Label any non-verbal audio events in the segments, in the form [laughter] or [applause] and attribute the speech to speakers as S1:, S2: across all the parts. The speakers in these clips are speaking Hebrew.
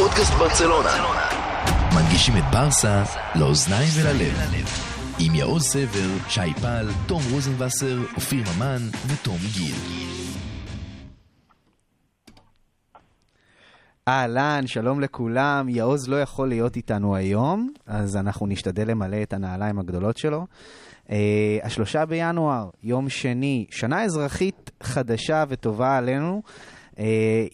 S1: פודקאסט ברצלונה. מנגישים את ברסה לאוזניים וללב. עם יעוז סבר, שי פל, תום רוזנבסר, אופיר ממן ותום גיל.
S2: אהלן, שלום לכולם. יעוז לא יכול להיות איתנו היום, אז אנחנו נשתדל למלא את הנעליים הגדולות שלו. Uh, השלושה בינואר, יום שני, שנה אזרחית חדשה וטובה עלינו. אה,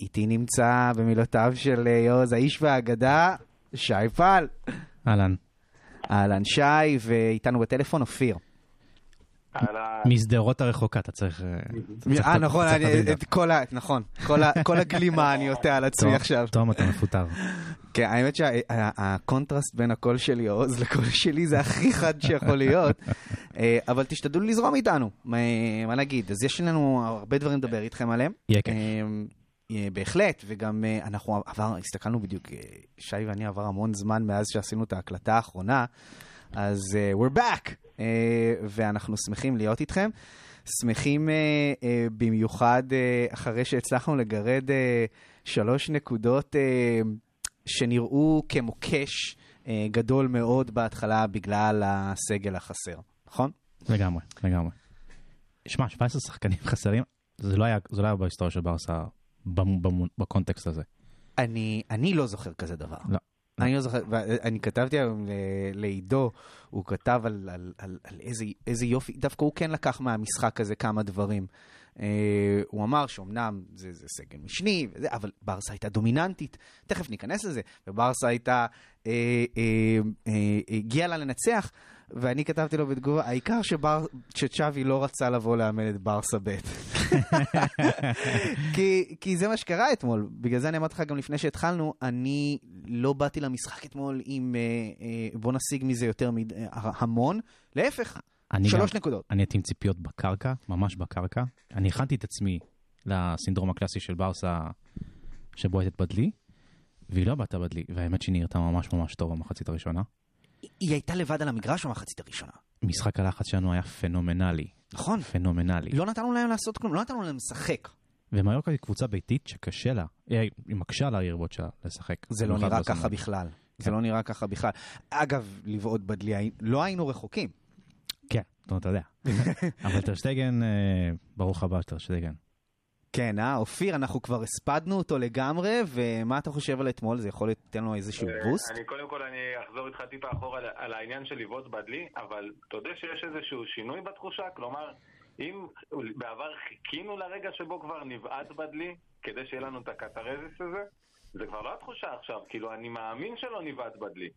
S2: איתי נמצא בנעליו של אה, יעוז, האיש והאגדה, שי פל.
S3: אהלן.
S2: אהלן, שי, ואיתנו בטלפון אופיר.
S3: משדרות הרחוקה, אתה צריך...
S2: אה, נכון, אני- את כל ה... נכון, כל ה- כל הגלימה אני עוטה על עצמי עכשיו.
S3: תום, אתה מפוטר.
S2: כן, האמת שהקונטרסט בין הקול של יעוז לקול שלי זה הכי חד שיכול להיות. אה, אבל תשתדלו לזרום איתנו, מה מה נגיד? אז יש לנו הרבה דברים לדבר איתכם עליהם.
S3: יהיה כיף.
S2: אה, בהחלט, וגם אה, אנחנו עבר, הסתכלנו בדיוק, אה, שי ואני עבר המון זמן מאז שעשינו את ההקלטה האחרונה, אז אה, we're back, אה, ואנחנו שמחים להיות איתכם. שמחים אה, אה, במיוחד אה, אחרי שהצלחנו לגרד אה, שלוש נקודות אה, שנראו כמוקש אה, גדול מאוד בהתחלה בגלל הסגל החסר, נכון?
S3: לגמרי, לגמרי. שמע, 17 שחקנים חסרים, זה לא היה זה לא היה בהיסטוריה של ברסה בקונטקסט הזה.
S2: אני, אני לא זוכר כזה דבר.
S3: לא.
S2: אני לא זוכר, ואני כתבתי היום לעידו, הוא כתב על, על, על, על איזה, איזה יופי, דווקא הוא כן לקח מהמשחק הזה כמה דברים. Uh, הוא אמר שאומנם זה, זה סגל משני, וזה, אבל ברסה הייתה דומיננטית, תכף ניכנס לזה, וברסה הייתה, uh, uh, uh, הגיעה לה לנצח, ואני כתבתי לו בתגובה, העיקר שבר, שצ'אבי לא רצה לבוא לאמן את ברסה ב'. [laughs] כי, כי זה מה שקרה אתמול, בגלל זה אני אמרתי לך גם לפני שהתחלנו, אני לא באתי למשחק אתמול עם אה, אה, בוא נשיג מזה יותר מד... אה, המון, להפך,
S3: אני
S2: שלוש
S3: גם-
S2: נקודות.
S3: אני הייתי עם ציפיות בקרקע, ממש בקרקע. אני הכנתי את עצמי לסינדרום הקלאסי של ברסה שבועטת בדלי, והיא לא בעטה בדלי, והאמת שהיא נראתה ממש ממש טוב במחצית הראשונה.
S2: היא הייתה לבד על המגרש במחצית הראשונה,
S3: משחק הלחץ שלנו היה פנומנלי,
S2: נכון?
S3: פנומנלי.
S2: לא נתנו להם לעשות כלום, לא נתנו להם לשחק.
S3: ומיורקה היא קבוצה ביתית שקשה לה, היא היא מקשה על היריבות שלה לשחק.
S2: זה לא נראה. ככה בכלל. זה
S3: כן.
S2: לא נראה ככה בכלל. אגב, לבעוט בדלי, לא היינו רחוקים.
S3: כן, אתה יודע. [laughs] אבל טרשטגן, אה, ברוך הבא טרשטגן.
S2: כן, אה? אופיר, אנחנו כבר הספדנו אותו לגמרי, ומה אתה חושב על אתמול? זה יכול לתת לנו איזשהו בוסט?
S4: אני קודם כל אני אחזור איתך טיפה אחורה על, על העניין של לבעוט בדלי, אבל אתה יודע שיש איזשהו שינוי בתחושה? כלומר, אם בעבר חיכינו לרגע שבו כבר נבעט בדלי, כדי שיהיה לנו את הקטרזיס הזה, זה כבר לא התחושה עכשיו, כאילו אני מאמין שלא נבעט בדלי.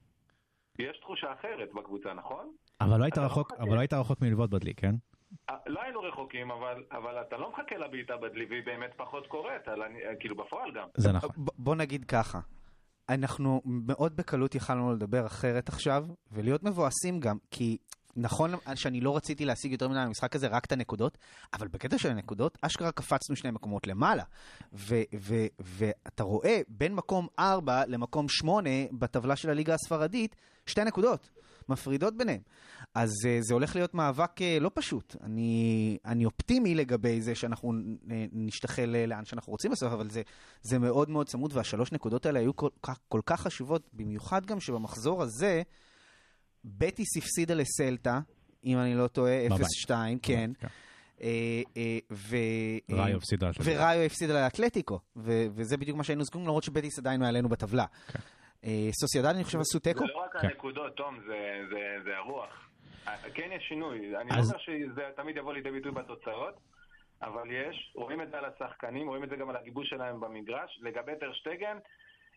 S4: יש תחושה אחרת בקבוצה, נכון?
S3: אבל לא היית
S4: לא
S3: רחוק, לא היית רחוק מלבעוט בדלי, כן?
S4: לא היינו רחוקים, אבל, אבל אתה לא מחכה לבעיטה בדלי, והיא באמת פחות קורית, על, הנ- כאילו בפועל גם.
S3: זה נכון.
S2: ב- בוא נגיד ככה, אנחנו מאוד בקלות יכלנו לדבר אחרת עכשיו, ולהיות מבואסים גם, כי נכון שאני לא רציתי להשיג יותר מדי במשחק הזה, רק את הנקודות, אבל בקטע של הנקודות, אשכרה קפצנו שני מקומות למעלה. ו- ו- ואתה רואה בין מקום 4 למקום 8 בטבלה של הליגה הספרדית, שתי נקודות. מפרידות ביניהם. אז uh, זה הולך להיות מאבק uh, לא פשוט. אני, אני אופטימי לגבי זה שאנחנו uh, נשתחל uh, לאן שאנחנו רוצים בסוף, אבל זה, זה מאוד מאוד צמוד, והשלוש נקודות האלה היו כל כך, כל כך חשובות, במיוחד גם שבמחזור הזה, בטיס הפסידה לסלטה, אם אני לא טועה,
S3: בבית.
S2: 0-2, כן.
S3: כן.
S2: ו...
S3: ראיו הפסידה לאתלטיקו.
S2: וראיו הפסידה לאתלטיקו, ו- וזה בדיוק מה שהיינו זקוקים, למרות שבטיס עדיין מעלינו בטבלה.
S3: כן.
S2: סוסיידד, אני חושב, עשו תיקו?
S4: זה לא רק
S3: כן.
S4: הנקודות, תום, זה, זה, זה הרוח. אה, כן יש שינוי, אני
S3: אז-
S4: לא אומר שזה תמיד יבוא לידי ביטוי בתוצאות, אבל יש, רואים את זה על השחקנים, רואים את זה גם על הגיבוש שלהם במגרש. לגבי טרשטגן,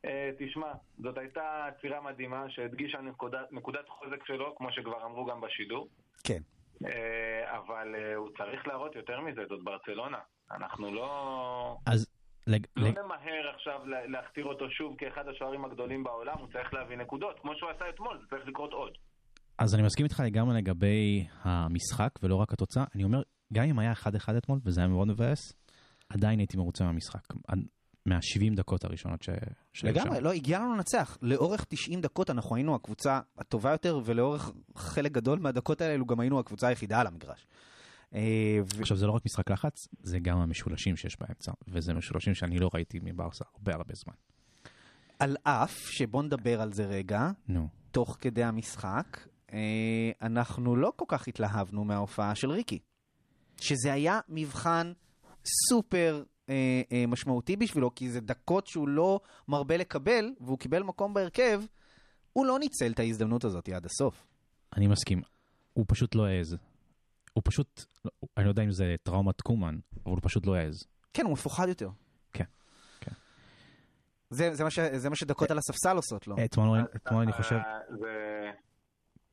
S4: אה, תשמע, זאת הייתה עצירה מדהימה שהדגישה נקודת, נקודת חוזק שלו, כמו שכבר אמרו גם בשידור.
S2: כן.
S4: אה, אבל אה, הוא צריך להראות יותר מזה, זאת ברצלונה. אנחנו לא...
S3: אז לג-
S4: לא
S3: לג-
S4: נמהר עכשיו לה- להכתיר אותו שוב כאחד השוערים הגדולים בעולם, הוא צריך להביא נקודות, כמו שהוא עשה אתמול, זה צריך לקרות עוד.
S3: אז אני מסכים איתך לגמרי לגבי המשחק ולא רק התוצאה. אני אומר, גם אם היה 1-1 אתמול, וזה היה מאוד מבאס, עדיין הייתי מרוצה מהמשחק. עד- מה-70 דקות הראשונות ש... שהיו
S2: לגמרי,
S3: שם.
S2: לא, הגיע לנו לנצח. לאורך 90 דקות אנחנו היינו הקבוצה הטובה יותר, ולאורך חלק גדול מהדקות האלו גם היינו הקבוצה היחידה על המגרש. אה, ו-
S3: עכשיו, זה לא רק משחק לחץ, זה גם המשולשים שיש באמצע, וזה משולשים שאני לא ראיתי מברסה הרבה הרבה זמן.
S2: על אף שבוא נדבר על זה רגע,
S3: נו.
S2: תוך כדי המשחק, אנחנו לא כל כך התלהבנו מההופעה של ריקי. שזה היה מבחן סופר אה, אה, משמעותי בשבילו, כי זה דקות שהוא לא מרבה לקבל, והוא קיבל מקום בהרכב, הוא לא ניצל את ההזדמנות הזאת עד הסוף.
S3: אני מסכים. הוא פשוט לא העז. הוא פשוט, אני לא יודע אם זה טראומת קומן, אבל הוא פשוט לא העז.
S2: כן, הוא מפוחד יותר.
S3: כן, כן.
S2: זה, זה, מה, ש, זה מה שדקות על הספסל עושות לו.
S3: אתמול
S4: אז-
S3: אתמול אני חושב,
S4: אה, זה...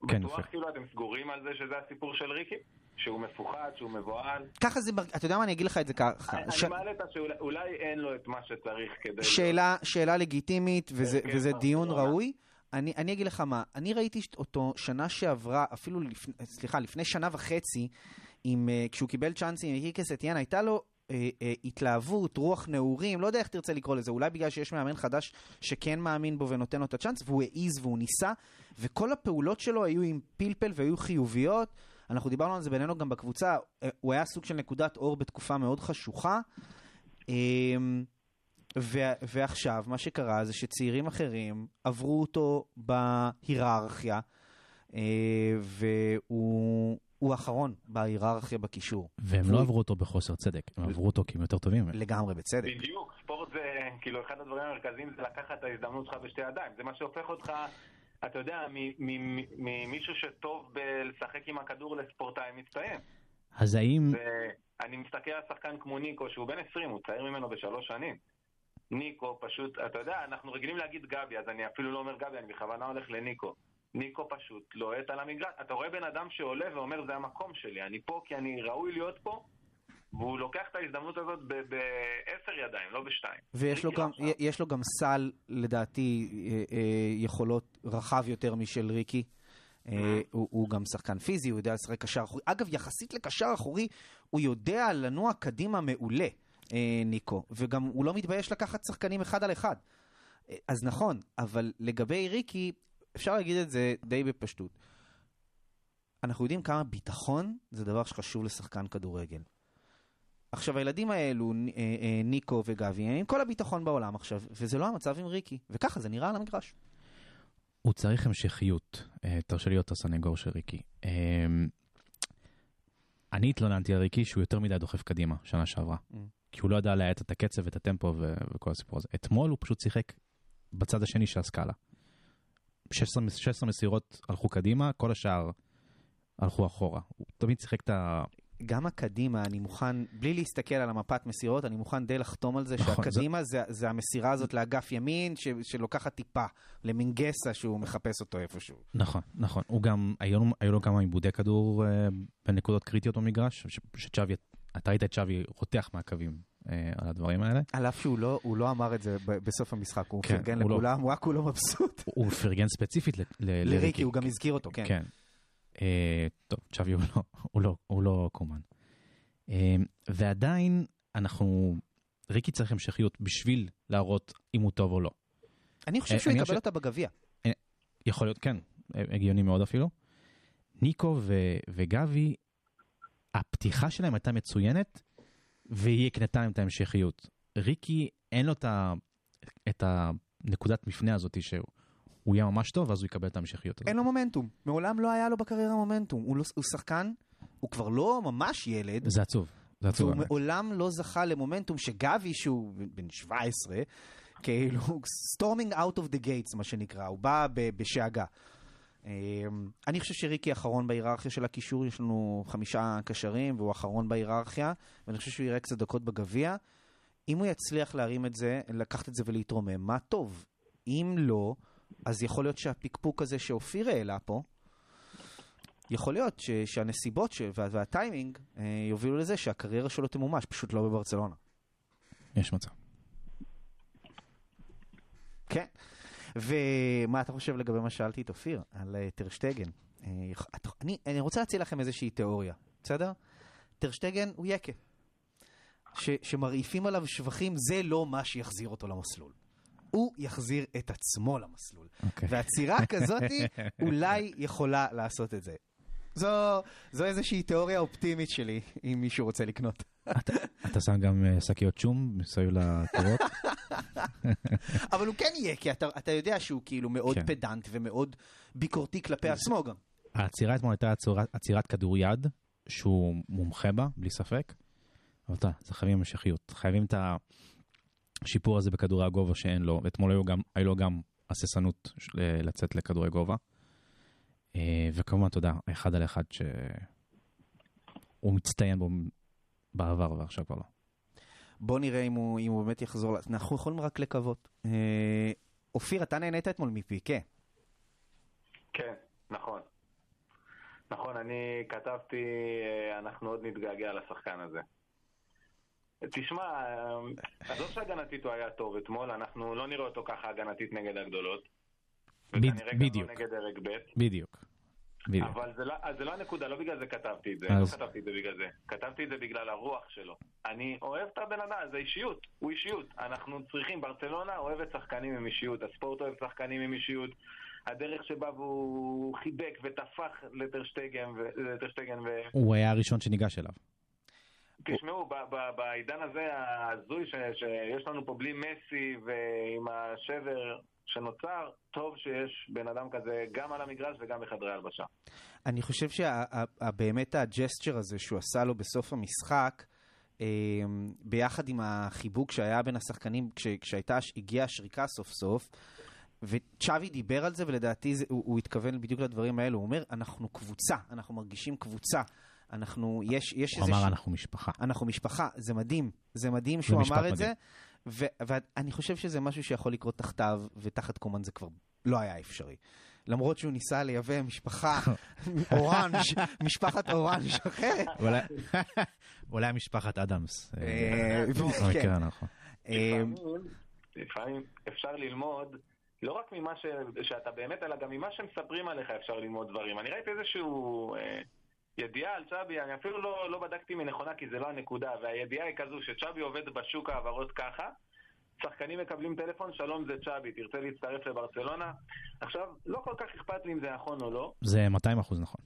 S3: כן,
S4: בטוח
S3: יפה.
S4: כאילו אתם סגורים על זה שזה הסיפור של ריקי? שהוא מפוחד, שהוא מבוהל?
S2: ככה זה, אתה יודע מה, אני אגיד לך את זה ככה.
S4: אני
S2: ש...
S4: אני מעלה את השאלה, אולי אין לו את מה שצריך כדי...
S2: שאלה, שאלה לגיטימית, וזה,
S4: כן,
S2: וזה
S4: כן,
S2: דיון. ראוי. אני, אני אגיד לך מה, אני ראיתי אותו שנה שעברה, אפילו לפני, סליחה, לפני שנה וחצי, עם, uh, כשהוא קיבל צ'אנסים עם איקי סטיאן, הייתה לו uh, uh, התלהבות, רוח נעורים, לא יודע איך תרצה לקרוא לזה, אולי בגלל שיש מאמן חדש שכן מאמין בו ונותן לו את הצ'אנס, והוא העז והוא ניסה, וכל הפעולות שלו היו עם פלפל והיו חיוביות. אנחנו דיברנו על זה בינינו גם בקבוצה, אה, הוא היה סוג של נקודת אור בתקופה מאוד חשוכה. אמ, ו- ועכשיו מה שקרה זה שצעירים אחרים עברו אותו בהיררכיה, אה, והוא הוא האחרון בהיררכיה בקישור.
S3: והם
S2: והוא-
S3: לא עברו אותו בחוסר צדק, הם עברו אותו כי הם יותר טובים.
S2: לגמרי בצדק.
S4: בדיוק, ספורט זה, כאילו, אחד הדברים המרכזיים זה לקחת את ההזדמנות שלך בשתי ידיים. זה מה שהופך אותך, אתה יודע, ממישהו שטוב בלשחק עם הכדור לספורטאי מצטיין.
S3: אז האם,
S4: ואני מסתכל על שחקן כמו ניקו, שהוא בן 20, הוא צעיר ממנו בשלוש שנים. ניקו פשוט, אתה יודע, אנחנו רגילים להגיד גבי, אז אני אפילו לא אומר גבי, אני בכוונה הולך לניקו. ניקו פשוט לוהט על המגרש. אתה רואה בן אדם שעולה ואומר, זה המקום שלי, אני פה כי אני ראוי להיות פה, והוא לוקח את ההזדמנות הזאת בעשר ידיים, לא בשתיים.
S2: ויש לו גם,
S4: לא.
S2: יש לו גם סל, לדעתי, אה, אה, יכולות רחב יותר משל ריקי. אה, הוא, הוא גם שחקן פיזי, הוא יודע לשחק קשר אחורי. אגב, יחסית לקשר אחורי, הוא יודע לנוע קדימה מעולה, ניקו. וגם הוא לא מתבייש לקחת שחקנים אחד על אחד. אז נכון, אבל לגבי ריקי, אפשר להגיד את זה די בפשטות. אנחנו יודעים כמה ביטחון זה דבר שחשוב לשחקן כדורגל. עכשיו, הילדים האלו, אה, אה, ניקו וגבי, הם עם כל הביטחון בעולם עכשיו, וזה לא המצב עם ריקי, וככה זה נראה על המגרש.
S3: הוא צריך המשכיות. אה, תרשה לי להיות הסנגור של ריקי. אני התלוננתי על ריקי שהוא יותר מדי דוחף קדימה שנה שעברה.
S2: Mm.
S3: כי הוא לא ידע להאט את הקצב ואת הטמפו וכל הסיפור הזה. אתמול הוא פשוט שיחק בצד השני של הסקאלה. 16, מס- 16 מסירות הלכו קדימה, כל השאר הלכו אחורה. הוא תמיד שיחק את ה...
S2: גם הקדימה, אני מוכן, בלי להסתכל על המפת מסירות, אני מוכן די לחתום על זה
S3: נכון,
S2: שהקדימה זה, זה המסירה הזאת לאגף ימין, ש, שלוקחת טיפה, למינגסה שהוא מחפש אותו איפשהו.
S3: נכון, נכון. הוא גם, היו, היו לו כמה עיבודי כדור אה, בנקודות קריטיות במגרש, שצ'אבי, אתה ראית את צ'אבי רותח מהקווים אה, על הדברים האלה.
S2: על אף שהוא לא, לא אמר את זה ב- בסוף המשחק, הוא
S3: כן,
S2: פרגן
S3: הוא לא.
S2: לכולם, הוא היה כולו מבסוט.
S3: הוא פרגן ספציפית ל- ל-
S2: לריקי, הוא גם הזכיר אותו, כן.
S3: כן. אה, טוב, צ'אבי הוא לא, הוא לא, הוא לא קומן. אה, ועדיין אנחנו, ריקי צריך המשכיות בשביל להראות אם הוא טוב או לא.
S2: אני חושב
S3: אה,
S2: שהוא יקבל אותה בגביע.
S3: יכול להיות, כן, הגיוני מאוד אפילו. ניקו ו- וגבי, הפתיחה שלהם הייתה מצוינת, והיא הקנתה להם את ההמשכיות. ריקי, אין לו את, ה- את הנקודת מפנה הזאת שהוא הוא יהיה ממש טוב, ואז הוא יקבל את ההמשכיות.
S2: אין לו מומנטום. מעולם לא היה לו בקריירה מומנטום. הוא, לא, הוא שחקן, הוא כבר לא ממש ילד,
S3: זה עצוב, זה עצוב.
S2: והוא
S3: באמת.
S2: מעולם לא זכה למומנטום שגבי, שהוא בן 17, כאילו, storming out of the gates, מה שנקרא, הוא בא בשאגה. אמ, אני חושב שריקי אחרון בהיררכיה של הקישור, יש לנו חמישה קשרים, והוא אחרון בהיררכיה, ואני חושב שהוא יראה קצת דקות בגביע. אם הוא יצליח להרים את זה, לקחת את זה ולהתרומם, מה טוב. אם לא, אז יכול להיות שהפקפוק הזה שאופיר העלה פה, יכול להיות ש, שהנסיבות ש, וה, והטיימינג אה, יובילו לזה שהקריירה שלו תמומש, פשוט לא בברצלונה.
S3: יש מצב.
S2: כן. ומה אתה חושב לגבי מה שאלתי את אופיר, על אה, טרשטגן? אה, אני, אני רוצה להציע לכם איזושהי תיאוריה, בסדר? טרשטגן הוא יקה. ש, שמרעיפים עליו שבחים, זה לא מה שיחזיר אותו למסלול. הוא יחזיר את עצמו למסלול.
S3: אוקיי.
S2: ועצירה כזאתי [laughs] אולי יכולה לעשות את זה. זו, זו איזושהי תיאוריה אופטימית שלי, אם מישהו רוצה לקנות.
S3: אתה שם גם אה, שקיות שום מסביב לטירות? [laughs] [laughs]
S2: אבל הוא כן יהיה, כי אתה, אתה יודע שהוא כאילו מאוד
S3: כן.
S2: פדנט ומאוד ביקורתי כלפי עצמו גם.
S3: העצירה אתמול הייתה עצירת, עצירת כדור יד, שהוא מומחה בה, בלי ספק. אבל אתה, זה חייבים המשכיות. חייבים את השיפור הזה בכדורי הגובה שאין לו, ואתמול היו גם, היו לו גם הססנות של- לצאת לכדורי גובה. אה, וכמובן, אתה יודע, אחד על אחד שהוא מצטיין בו בעבר ועכשיו כבר לא.
S2: בוא נראה אם הוא, אם הוא באמת יחזור, אנחנו יכולים רק לקוות. אה, אופיר, אתה נהנית אתמול מפיקה.
S4: כן, נכון. נכון, אני כתבתי, אה, אנחנו עוד נתגעגע לשחקן הזה. תשמע, אה, עזוב שהגנתית הוא היה טוב אתמול, אנחנו לא נראה אותו ככה הגנתית נגד הגדולות. וכנראה גם
S3: בדיוק.
S4: לא נגד דרג ב'.
S3: בדיוק. בדיוק.
S4: אבל זה לא, זה לא הנקודה, לא בגלל זה כתבתי את זה,
S3: אז-
S4: לא כתבתי את זה בגלל זה. כתבתי את זה בגלל הרוח שלו. אני אוהב את הבן אדם, זה אישיות, הוא אישיות. אנחנו צריכים, ברצלונה אוהבת שחקנים עם אישיות, הספורט אוהב שחקנים עם אישיות. הדרך שבה הוא חיבק וטפח לטרשטגן, ו- לטרשטגן ו...
S3: הוא היה הראשון שניגש אליו.
S4: תשמעו, בעידן הזה ההזוי שיש לנו פה בלי מסי ועם השבר שנוצר, טוב שיש בן אדם כזה גם על המגרש וגם בחדרי הלבשה.
S2: אני חושב שבאמת הג'סטשר הזה שהוא עשה לו בסוף המשחק, אה, ביחד עם החיבוק שהיה בין השחקנים כש- כשהייתה, הגיעה השריקה סוף סוף, וצ'אבי דיבר על זה, ולדעתי זה, הוא, הוא התכוון בדיוק לדברים האלו. הוא אומר, אנחנו קבוצה, אנחנו מרגישים קבוצה. אנחנו, יש, יש
S3: הוא
S2: איזה...
S3: אמר אנחנו משפחה.
S2: אנחנו משפחה, זה מדהים, זה מדהים שהוא אמר את
S3: מדהים.
S2: זה, ו- ואני חושב שזה משהו שיכול לקרות תחתיו, ותחת קומן זה כבר לא היה אפשרי. למרות שהוא ניסה לייבא משפחה [laughs] אורנג', משפחת אורנג' אחרת.
S3: אולי- [laughs] משפחת אדמס. אה,
S2: אה,
S3: במקרה
S2: כן.
S3: הנכון.
S2: אה,
S4: לפעמים, לפעמים אפשר ללמוד, לא רק ממה ש... שאתה באמת, אלא גם ממה שמספרים עליך אפשר ללמוד דברים. אני ראיתי איזשהו אה, ידיעה על צ'אבי, אני אפילו לא, לא בדקתי מנכונה כי זה לא הנקודה, והידיעה היא כזו שצ'אבי עובד בשוק ההעברות ככה, שחקנים מקבלים טלפון, שלום זה צ'אבי, תרצה להצטרף לברצלונה? עכשיו, לא כל כך אכפת לי אם זה נכון או לא,
S3: זה 200 אחוז נכון.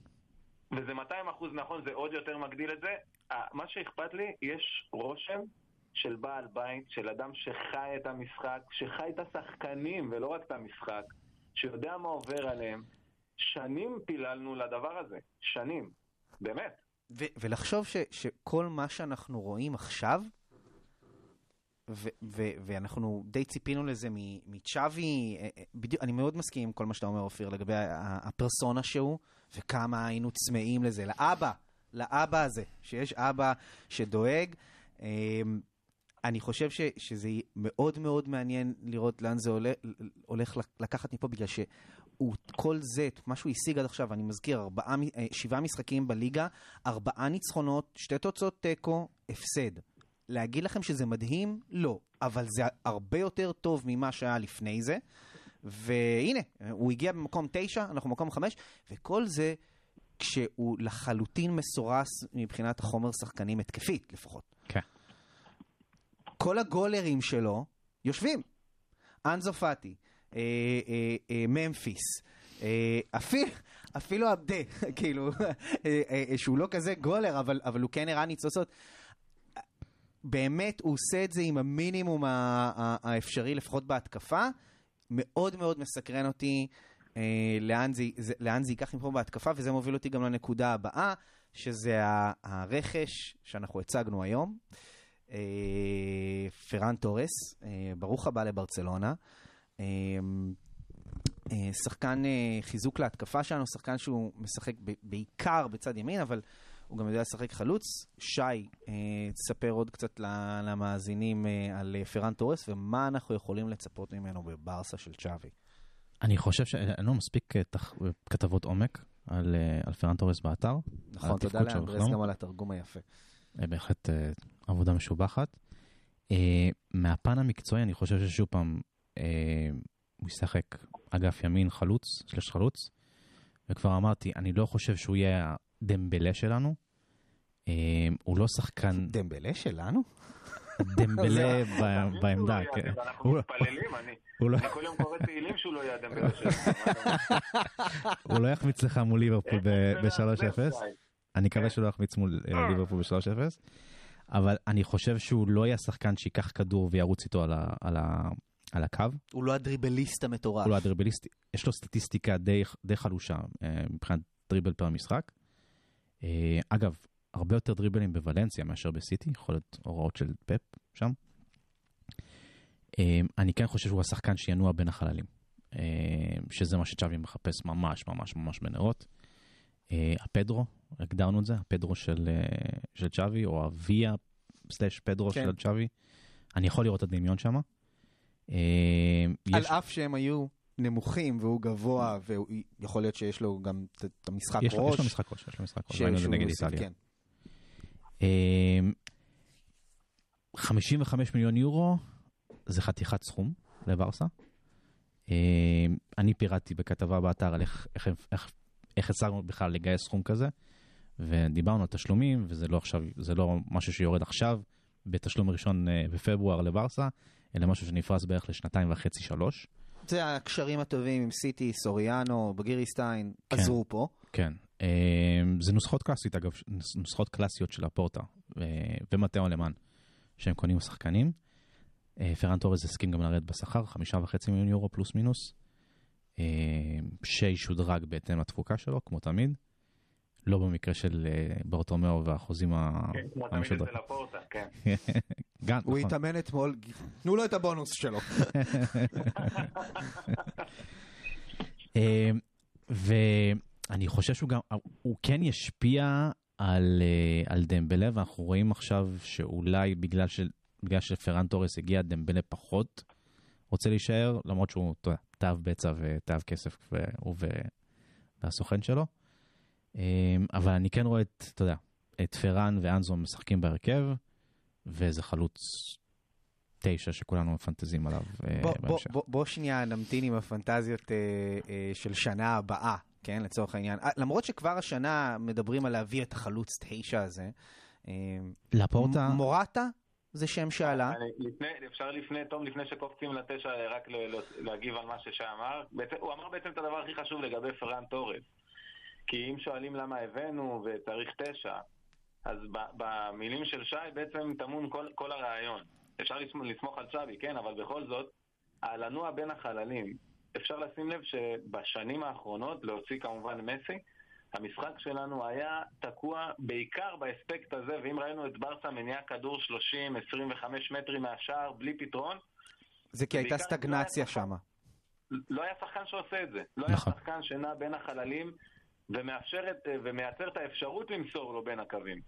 S4: וזה 200 אחוז נכון, זה עוד יותר מגדיל את זה. מה שאכפת לי, יש רושם של בעל בית, של אדם שחי את המשחק, שחי את השחקנים ולא רק את המשחק, שיודע מה עובר עליהם. שנים פיללנו לדבר הזה, שנים, באמת.
S2: ו- ולחשוב ש- שכל מה שאנחנו רואים עכשיו, ו- ו- ואנחנו די ציפינו לזה מצ'אבי, אה, אה, בדיוק, אני מאוד מסכים עם כל מה שאתה אומר, אופיר, לגבי הפרסונה שהוא, וכמה היינו צמאים לזה, לאבא, לאבא הזה, שיש אבא שדואג. אה, אני חושב ש- שזה מאוד מאוד מעניין לראות לאן זה עולה, הולך לקחת מפה, בגלל שהוא, כל זה, מה שהוא השיג עד עכשיו, אני מזכיר, ארבעה, אה, שבעה משחקים בליגה, ארבעה ניצחונות, שתי תוצאות תיקו, הפסד. להגיד לכם שזה מדהים? לא. אבל זה הרבה יותר טוב ממה שהיה לפני זה. והנה, הוא הגיע במקום תשע, אנחנו במקום חמש, וכל זה כשהוא לחלוטין מסורס מבחינת החומר שחקנים התקפית לפחות.
S3: כן.
S2: כל הגולרים שלו יושבים. אנזו פאטי, ממפיס, אה, אפילו, אפילו עבדה, [laughs] כאילו, אה, אה, שהוא לא כזה גולר, אבל, הוא כן הראה ניצוצות. באמת, הוא עושה את זה עם המינימום האפשרי, לפחות בהתקפה. מאוד מאוד מסקרן אותי אה, לאן, זה, ייקח מפה בהתקפה, וזה מוביל אותי גם לנקודה הבאה, שזה הרכש שאנחנו הצגנו היום. אה, פרן תורס, אה, ברוך הבא לברצלונה. אה, אה, שחקן אה, חיזוק להתקפה שלנו, שחקן שהוא משחק בעיקר בצד ימין, אבל הוא גם יודע לשחק חלוץ. שי, אה, תספר עוד קצת למאזינים אה, על אה, פרן תורס, ומה אנחנו יכולים לצפות ממנו בברסה של צ'אבי.
S3: אני חושב שאין לו מספיק אה, כתבות עומק על אה, על פרן תורס באתר.
S2: נכון, תודה לאנדרס. גם על התרגום היפה.
S3: אה, בהחלט אה, עבודה משובחת. אה, מהפן המקצועי אני חושב ששוב פעם אה, הוא ישחק אגף ימין חלוץ, שלוש חלוץ, וכבר אמרתי, אני לא חושב שהוא יהיה הדמבלה שלנו. אה, הוא לא שחקן
S2: דמבלה שלנו?
S3: דמבלה בעמדה.
S4: שהוא לא
S3: כן.
S4: אנחנו
S3: הוא-
S4: מתפללים, אני [laughs]
S3: הוא לא-
S4: כל יום קורא תהילים שהוא לא יהיה הדמבלה שלנו. [laughs]
S3: הוא לא יחמיץ לך מול ליברפול ב-
S4: זה
S3: ב-3-0.
S4: שי.
S3: אני מקווה
S4: כן.
S3: שלא יחמיץ מול אה, ליברפול ב-3-0. אבל אני חושב שהוא לא יהיה שחקן שייקח כדור וירוץ איתו על, ה, על, ה, על הקו.
S2: הוא לא הדריבליסט המטורף.
S3: הוא לא הדריבליסט, יש לו סטטיסטיקה די, די חלושה אה, מבחינת דריבל פר משחק. אה, אגב, הרבה יותר דריבלים בוולנסיה מאשר בסיטי, יכול להיות הוראות של פפ שם. אה, אני כן חושב שהוא השחקן שינוע בין החללים, שזה מה שצ'אבי מחפש ממש ממש ממש בנרות. הפדרו, הגדרנו את זה, הפדרו של, של צ'אבי, או הוויה סלאש פדרו
S2: כן.
S3: של צ'אבי. אני יכול לראות את הדמיון שם. אה,
S2: על
S3: יש-
S2: אף שהם היו נמוכים והוא גבוה, ויכול להיות שיש לו גם את- המשחק ראש.
S3: יש לו משחק ראש, יש לו משחק ראש, ראינו את זה נגד איטליה.
S2: כן.
S3: אמ, 55 מיליון יורו זה חתיכת סכום לברסה. אמ, אני פירטתי בכתבה באתר על איך, הצלחנו בכלל לגייס סכום כזה, ודיברנו על תשלומים, וזה לא עכשיו, זה לא משהו שיורד עכשיו בתשלום ראשון אה, בפברואר לברסה, אלא משהו שנפרס בערך לשנתיים וחצי, שלוש.
S2: זה הקשרים הטובים עם סיטי, סוריאנו, בגיריסטיין,
S3: כן.
S2: עזרו פה.
S3: כן. אמ, זה נוסחות קלאסיות, אגב, נוסחות קלאסיות של הפורטה ו- ומטאו אלמן, שהם קונים שחקנים. אה, פרן תורז הסכים גם לרדת בשכר, חמישה וחצי מיליון יורו פלוס מינוס, אמ, שישודרג בהתאם לתפוקה שלו, כמו תמיד. לא במקרה של אה, ברטומאו והחוזים ה-
S4: כן, כמו תמיד. אצל הפורטה, כן. [laughs]
S3: גם,
S2: הוא
S3: נכון.
S2: התאמן אתמול, תנו לו את הבונוס שלו. [laughs]
S3: אה, ואני חושב שהוא גם, הוא כן ישפיע על, אה, על דמבלה, ואנחנו רואים עכשיו שאולי בגלל, של, בגלל שפרן תורס הגיע, דמבלה פחות רוצה להישאר, למרות שהוא תאב בצע ותאב כסף, הוא ו- והסוכן שלו. אה, אבל אני כן רואה את, אתה יודע, את פרן ואנזו משחקים בהרכב, ואיזה חלוץ תשע שכולנו מפנטזים עליו אה,
S2: בוא- בוא-
S3: בהמשך.
S2: בוא- בוא שנייה נמתין עם הפנטזיות אה, אה, של שנה הבאה, כן, לצורך העניין. אה, למרות שכבר השנה מדברים על להביא את החלוץ תשע הזה. אה,
S3: לפורטה...
S2: מ- מורטה זה שם שעלה.
S4: אני, לפני, אפשר לפני, תום, לפני שקופצים לתשע, רק ל, ל, להגיב על מה ששי אמר. הוא אמר בעצם את הדבר הכי חשוב לגבי פרן תורס. כי אם שואלים למה הבאנו וצריך תשע, אז במילים של שי בעצם טמון כל, כל הרעיון. אפשר לסמוך, על צ'אבי, כן, אבל בכל זאת, על לנוע בין החללים. אפשר לשים לב שבשנים האחרונות, להוציא כמובן מסי, המשחק שלנו היה תקוע בעיקר באספקט הזה, ואם ראינו את ברסה מניעה כדור 30-25 מטרים מהשער בלי פתרון,
S2: זה כי הייתה סטגנציה
S4: לא היה
S2: שם.
S4: לא היה שחקן שעושה את זה. לא
S3: נכון.
S4: היה שחקן שנע בין החללים ומייצר את האפשרות למסור לו בין הקווים.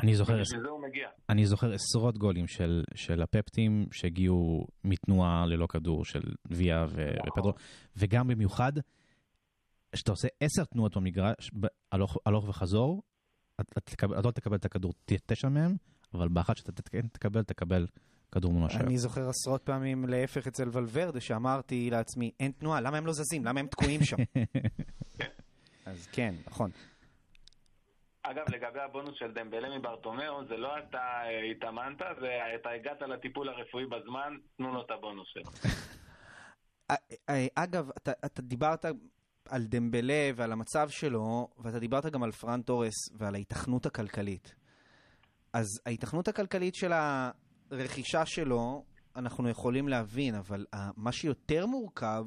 S3: אני זוכר,
S4: בשביל זה הוא מגיע.
S3: אני זוכר עשרות גולים של, של הפפטים שהגיעו מתנועה ללא כדור של ויה ו- ופדרו, וגם במיוחד, כשאתה עושה עשר תנועות במגרש, הלוך, הלוך וחזור, אתה, תקבל, אתה לא תקבל את הכדור תשע מהם, אבל באחת שאתה כן תקבל, תקבל כדור מול השער.
S2: אני זוכר עשרות פעמים להפך אצל ולוורדה, שאמרתי לעצמי, אין תנועה, למה הם לא זזים? למה הם תקועים שם? [laughs] אז כן, נכון.
S4: אגב, לגבי הבונוס של דמבלה מברטומאו, זה לא אתה אה, התאמנת, זה אתה הגעת לטיפול הרפואי בזמן, תנו לו את הבונוס שלו. [laughs]
S2: אה, אה, אגב, אתה, אתה דיברת על דמבלה ועל המצב שלו, ואתה דיברת גם על פרן תורס ועל ההיתכנות הכלכלית. אז ההיתכנות הכלכלית של הרכישה שלו, אנחנו יכולים להבין, אבל מה שיותר מורכב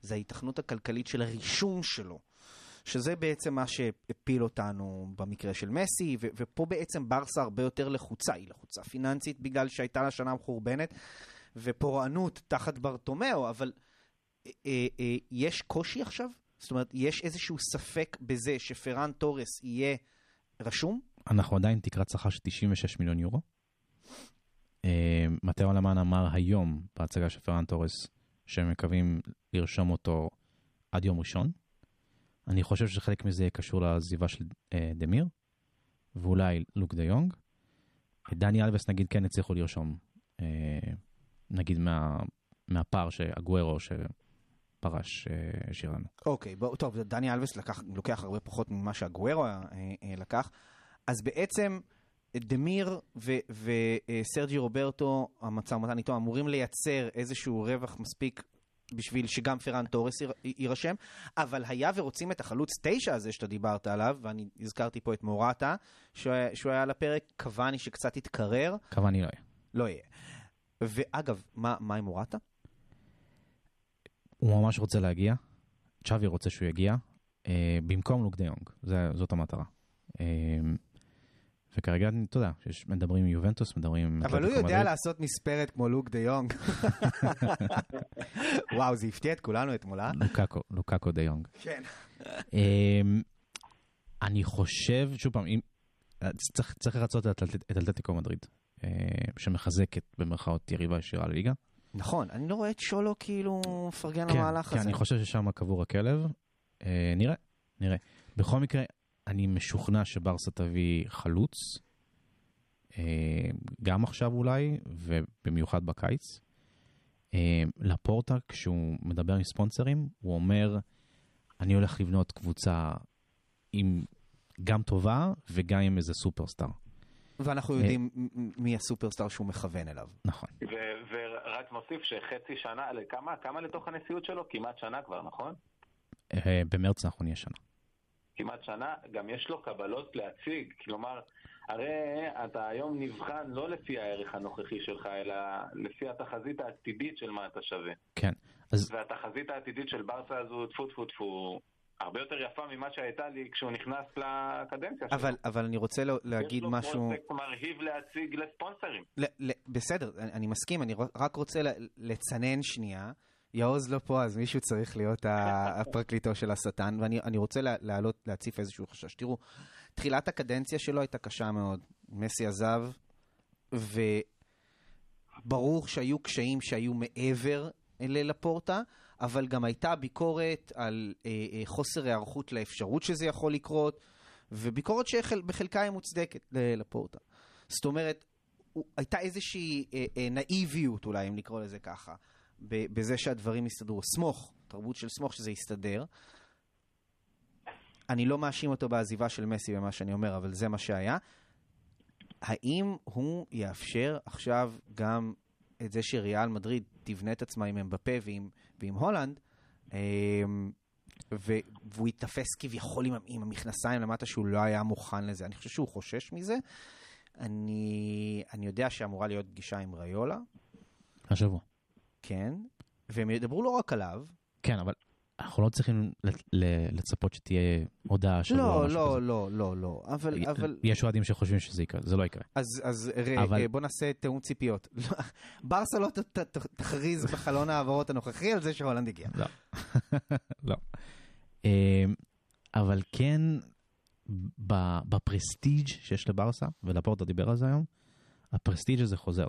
S2: זה ההיתכנות הכלכלית של הרישום שלו. שזה בעצם מה שהפיל אותנו במקרה של מסי, ו- ופה בעצם ברסה הרבה יותר לחוצה, היא לחוצה פיננסית בגלל שהייתה לה שנה מחורבנת, ופורענות תחת ברטומאו, אבל אה, אה, אה, יש קושי עכשיו? זאת אומרת, יש איזשהו ספק בזה שפרן תורס יהיה רשום?
S3: אנחנו עדיין תקרת שכר של 96 מיליון יורו. מטאו אלמן אמר היום בהצגה של פרן תורס שהם מקווים לרשום אותו עד יום ראשון. אני חושב שחלק מזה יהיה קשור לעזיבה של אה, דמיר, ואולי לוק דה יונג. דני אלבס נגיד כן הצליחו לרשום, אה, נגיד מה, מהפער שאגוארו שפרש אה, השאיר לנו.
S2: אוקיי, בוא, טוב, דני אלבס לקח, לוקח הרבה פחות ממה שהגוארו אה, אה, לקח. אז בעצם דמיר וסרג'י רוברטו, המשא ומתן איתו, אמורים לייצר איזשהו רווח מספיק בשביל שגם פרן תורס ייר- יירשם, אבל היה ורוצים את החלוץ תשע הזה שאתה דיברת עליו, ואני הזכרתי פה את מורטה, שהוא שהוא היה על הפרק, קוואני שקצת התקרר,
S3: קוואני לא יהיה.
S2: לא יהיה. ואגב, מה, מה עם מורטה?
S3: הוא ממש רוצה להגיע, צ'אבי רוצה שהוא יגיע, אה, במקום לוק דה יונג, זה- זאת המטרה. אה, וכרגע, אתה יודע, מדברים עם יובנטוס, מדברים עם...
S2: אבל הוא יודע. לעשות מספרת כמו לוק דה יונג. [laughs] וואו, זה הפתיע את כולנו אתמול, אה?
S3: לוקאקו, לוקאקו דה יונג.
S2: כן.
S3: אמ, אני חושב, שוב פעם, אם, צריך, צריך לרצות את אתלטיקו מדריד, אה, שמחזקת במרכאות יריבה ישירה לליגה.
S2: נכון, אני לא רואה את שולו כאילו מפרגן
S3: כן,
S2: למהלך
S3: כן,
S2: הזה.
S3: אני חושב ששם קבור הכלב. אה, נראה, נראה. בכל מקרה, משוכנע שברסה תביא חלוץ, אה, גם עכשיו אולי, ובמיוחד בקיץ. אה, לפורטה, כשהוא מדבר עם ספונסרים, הוא אומר, אני הולך לבנות קבוצה עם גם טובה וגם עם איזה סופרסטאר.
S2: ואנחנו
S3: אה,
S2: יודעים מי הסופרסטאר שהוא מכוון אליו.
S3: נכון.
S4: ורק נוסיף שחצי שנה, כמה, לתוך הנשיאות שלו? כמעט שנה כבר, נכון?
S3: במרץ אנחנו נהיה שנה.
S4: כמעט שנה, גם יש לו קבלות להציג, כלומר, הרי אתה היום נבחן לא לפי הערך הנוכחי שלך, אלא לפי התחזית העתידית של מה אתה שווה.
S3: כן. אז
S4: והתחזית העתידית של ברסה הזו, טפו טפו טפו, הרבה יותר יפה ממה שהייתה לי כשהוא נכנס לקדנציה שלו.
S2: אבל, אבל אני רוצה לה- להגיד
S4: יש לו
S2: משהו...
S4: פרויקט מרהיב להציג לספונסרים.
S2: ל- ל- בסדר, אני, אני מסכים, אני רק רוצה לצנן שנייה. יעוז לא פה, אז מישהו צריך להיות [laughs] הפרקליטו של השטן, ואני אני רוצה לה- להעלות, להציף איזשהו חשש. תראו, תחילת הקדנציה שלו הייתה קשה מאוד. מסי עזב, וברור שהיו קשיים שהיו מעבר ללפורטה, אבל גם הייתה ביקורת על אה, אה, חוסר היערכות לאפשרות שזה יכול לקרות, וביקורת שבחלקה היא מוצדקת ללפורטה. זאת אומרת, הייתה איזושהי אה, אה, נאיביות, אולי, אם לקרוא לזה ככה, בזה שהדברים יסתדרו. סמוך, תרבות של סמוך שזה יסתדר. אני לא מאשים אותו בעזיבה של מסי במה שאני אומר, אבל זה מה שהיה. האם הוא יאפשר עכשיו גם את זה שריאל מדריד תבנה את עצמה עם אמבפה ועם, ועם הולנד, אמ, ו- והוא ייתפס כביכול עם, עם המכנסיים למטה שהוא לא היה מוכן לזה. אני חושב שהוא חושש מזה. אני, אני יודע שאמורה להיות פגישה עם ריולה,
S3: השבוע.
S2: כן, והם ידברו לא רק עליו.
S3: כן, אבל אנחנו לא צריכים לצפות שתהיה הודעה או
S2: לא, לא. לא, לא, לא, אבל, אבל,
S3: יש אוהדים שחושבים שזה יקרה, זה לא יקרה.
S2: אז, אז ראה,
S3: אבל-
S2: אבל... בוא נעשה תיאום ציפיות. [laughs] ברסה לא ת, ת, תכריז [laughs] בחלון ההעברות הנוכחי על זה שהולנד הגיע.
S3: לא. [laughs] לא. אמ, אבל כן, בפרסטיג' שיש לברסה, ולפורטה דיבר על זה היום, הפרסטיג' הזה חוזר.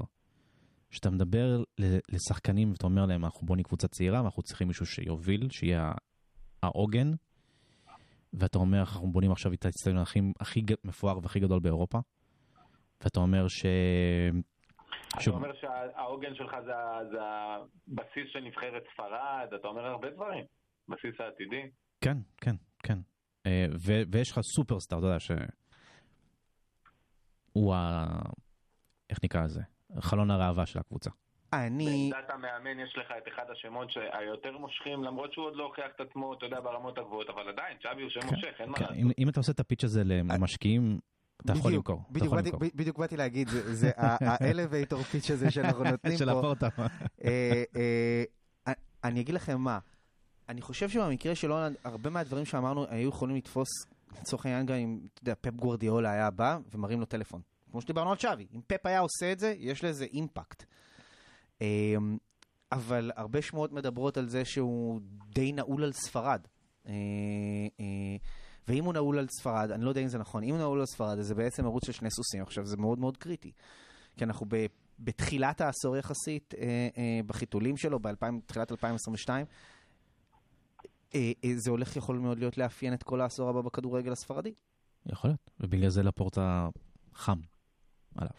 S3: כשאתה מדבר לשחקנים ואתה אומר להם, אנחנו בונים קבוצה צעירה ואנחנו צריכים מישהו שיוביל, שיהיה העוגן, ואתה אומר, אנחנו בונים עכשיו את האצטדיון הכי, הכי מפואר והכי גדול באירופה, ואתה אומר ש...
S4: אתה
S3: שוב,
S4: אומר שהעוגן שלך זה זה הבסיס של נבחרת ספרד, אתה אומר הרבה דברים. בסיס העתידי.
S3: כן, כן, כן. אה, ו- ויש לך סופרסטאר, אתה יודע, ש... הוא ה... איך נקרא לזה? חלון הראווה של הקבוצה.
S2: אני,
S4: בעמדת המאמן יש לך את אחד השמות שהיותר מושכים, למרות שהוא עוד לא הוכיח את עצמו, אתה יודע, ברמות הגבוהות, אבל עדיין, צ'אבי הוא שם מושך, אין מה
S3: כן,
S4: לעשות.
S3: אם, אם אתה עושה את הפיץ' הזה למשקיעים, אתה יכול למכור. אתה
S2: בדיוק
S3: יכול
S2: באתי-
S3: למכור.
S2: ב- בדיוק באתי להגיד, זה- האלווייטור פיץ' הזה שאנחנו [laughs] נותנים
S3: של
S2: פה.
S3: הפורטה.
S2: אה, אה, אני אגיד לכם מה, אני חושב שבמקרה של הולנד, הרבה מהדברים שאמרנו היו יכולים לתפוס, לצורך העניין גם אם, אתה יודע, פפ גוורדיאולה היה בא ומרים לו טלפון. כמו שדיברנו על שווי, אם פפ היה עושה את זה, יש לזה אימפקט. אה, אבל הרבה שמועות מדברות על זה שהוא די נעול על ספרד. אה, אה, ואם הוא נעול על ספרד, אני לא יודע אם זה נכון, אם הוא נעול על ספרד, אז זה בעצם ערוץ של שני סוסים. עכשיו, זה מאוד מאוד קריטי. כי אנחנו ב, בתחילת העשור יחסית, אה, בחיתולים שלו, בתחילת 2022, אה, אה, זה הולך יכול מאוד להיות לאפיין את כל העשור הבא בכדורגל הספרדי.
S3: יכול להיות, ובגלל זה לפורטה חם עליו.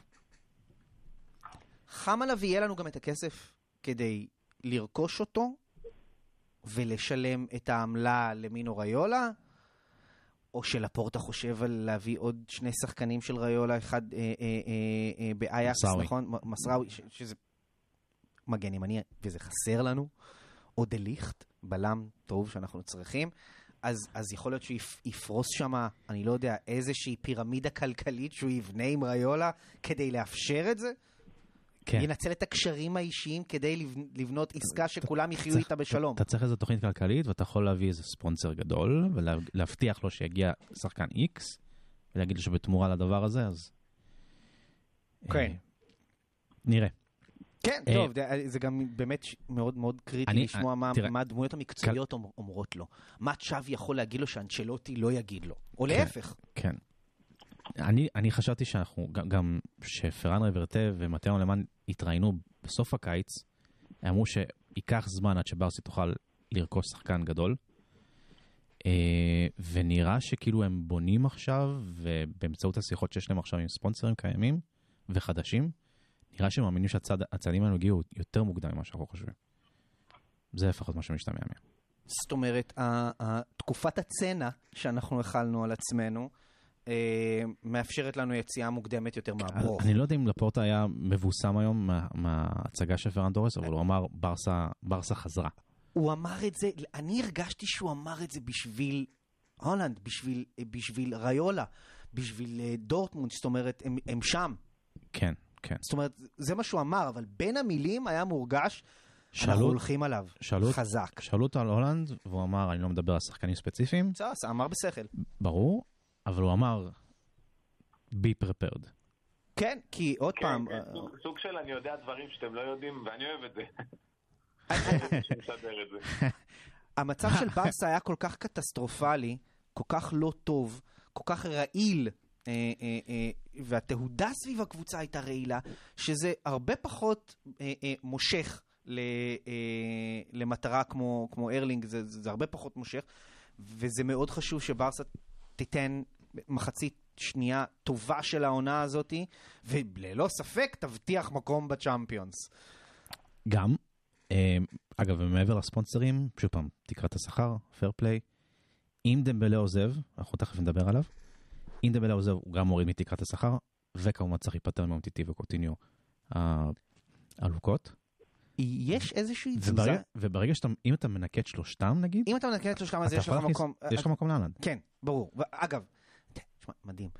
S2: חם עליו יהיה לנו גם את הכסף כדי לרכוש אותו ולשלם את העמלה למינו ריולה, או שלפורטה חושב על להביא עוד שני שחקנים של ריולה, אחד אה, אה, אה, אה, באייקס. נכון? מ- מסראוי, ש- שזה מגן ימני, וזה חסר לנו. או דליכט, בלם טוב שאנחנו צריכים, אז, אז יכול להיות שהוא יפ, יפרוס שם, אני לא יודע, איזושהי פירמידה כלכלית שהוא יבנה עם ריולה כדי לאפשר את זה?
S3: כן.
S2: ינצל את הקשרים האישיים כדי לבנ- לבנות עסקה שכולם יחיו איתה בשלום.
S3: אתה צריך איזו תוכנית כלכלית, ואתה יכול להביא איזה ספונסר גדול, ולהבטיח לו שיגיע שחקן X, ולהגיד לו שבתמורה לדבר הזה, אז...
S2: כן.
S3: אה, נראה.
S2: כן,
S3: אה,
S2: טוב, זה- זה גם באמת מאוד מאוד קריטי לשמוע מה-
S3: תראה,
S2: מה הדמויות המקצועיות אומר- אומרות לו. מה צ'אבי יכול להגיד לו שאנצ'לוטי לא יגיד לו. או
S3: כן.
S2: להפך.
S3: כן. אני, אני חשבתי שאנחנו, גם, גם שפרן רוורטה ומתאו למאן התראיינו בסוף הקיץ, אמרו שייקח זמן עד שברסי תוכל לרכוש שחקן גדול, אה, ונראה שכאילו הם בונים עכשיו, ובאמצעות השיחות שיש להם עכשיו עם ספונסרים קיימים וחדשים, נראה שהם מאמינים שהצעדים האלו הגיעו יותר מוקדם ממה שאנחנו חושבים. זה לפחות מה שמשתמע מהם.
S2: זאת אומרת, תקופת הצנע שאנחנו החלנו על עצמנו, אה, מאפשרת לנו יציאה מוקדמת יותר מהברוך.
S3: אני לא יודע אם לפורטה היה מבוסם היום מה- מההצגה של פרן דורס, אבל הוא אמר ברסה, ברסה חזרה.
S2: הוא אמר את זה, אני הרגשתי שהוא אמר את זה בשביל הולנד, בשביל, בשביל ריולה, בשביל אה, דורטמונד, זאת אומרת, הם, הם שם.
S3: כן, כן.
S2: זאת אומרת, זה מה שהוא אמר, אבל בין המילים היה מורגש,
S3: שאלו-
S2: אנחנו הולכים עליו,
S3: שאלו-
S2: חזק.
S3: שאלו אותו על הולנד, והוא אמר, אני לא מדבר על שחקנים ספציפיים,
S2: בסדר, אמר בשכל.
S3: ברור, אבל הוא אמר, be prepared.
S2: כן, כי עוד
S4: כן,
S2: פעם,
S4: כן,
S2: אה,
S4: סוג- סוג של אני יודע דברים שאתם לא יודעים, ואני אוהב את זה. [laughs] [laughs]
S2: המצב של [laughs] ברסה היה כל כך קטסטרופלי, כל כך לא טוב, כל כך רעיל, והתהודה סביב הקבוצה הייתה רעילה, שזה הרבה פחות אה, אה, מושך אה, למטרה כמו, כמו ארלינג, זה, זה, הרבה פחות מושך, וזה מאוד חשוב שברסה תיתן מחצית שנייה טובה של העונה הזאתי, וללא ספק תבטיח מקום בצ'אמפיונס.
S3: גם, אה, אגב, ומעבר לספונסרים, שוב פעם, תקרת השכר, פייר פליי, אם דמבלה עוזב, אנחנו תכף נדבר עליו, אם דמבלה עוזב, הוא גם מוריד מתקרת השכר, וכמובן צריך להיפטר מאומטיטי וקוטיניו האלוקות.
S2: יש איזושהי תזוזה?
S3: וברגע, וברגע שאתה, אם אתה מנקה את שלושתם נגיד,
S2: אם אתה מנקה את שלושתם, אז יש לך מקום...
S3: יש לך מקום לאלנד.
S2: כן, ברור. ואגב, תשמע, מדהים.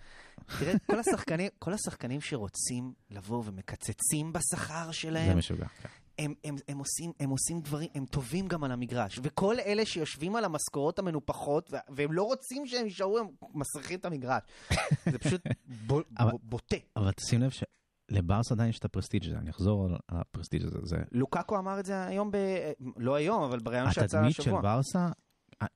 S2: תראה, כל השחקנים, כל השחקנים שרוצים לבוא ומקצצים בשכר
S3: זה
S2: שלהם,
S3: משוגע. כן.
S2: הם, הם, הם, עושים, הם עושים דברים, הם טובים גם על המגרש. וכל אלה שיושבים על המשכורות המנופחות, וה- והם לא רוצים שהם יישארו, הם מסריחים את המגרש. זה פשוט [laughs] בו,
S3: אבל-
S2: בו, בוטה.
S3: אבל תשים לב שלברס עדיין יש את הפרסטיג' הזה, אני אחזור על הפרסטיג' הזה. זה
S2: לוקקו אמר את זה היום, ב... לא היום, אבל בריאיון שיצא
S3: התדמית של
S2: השבוע.
S3: ברסה,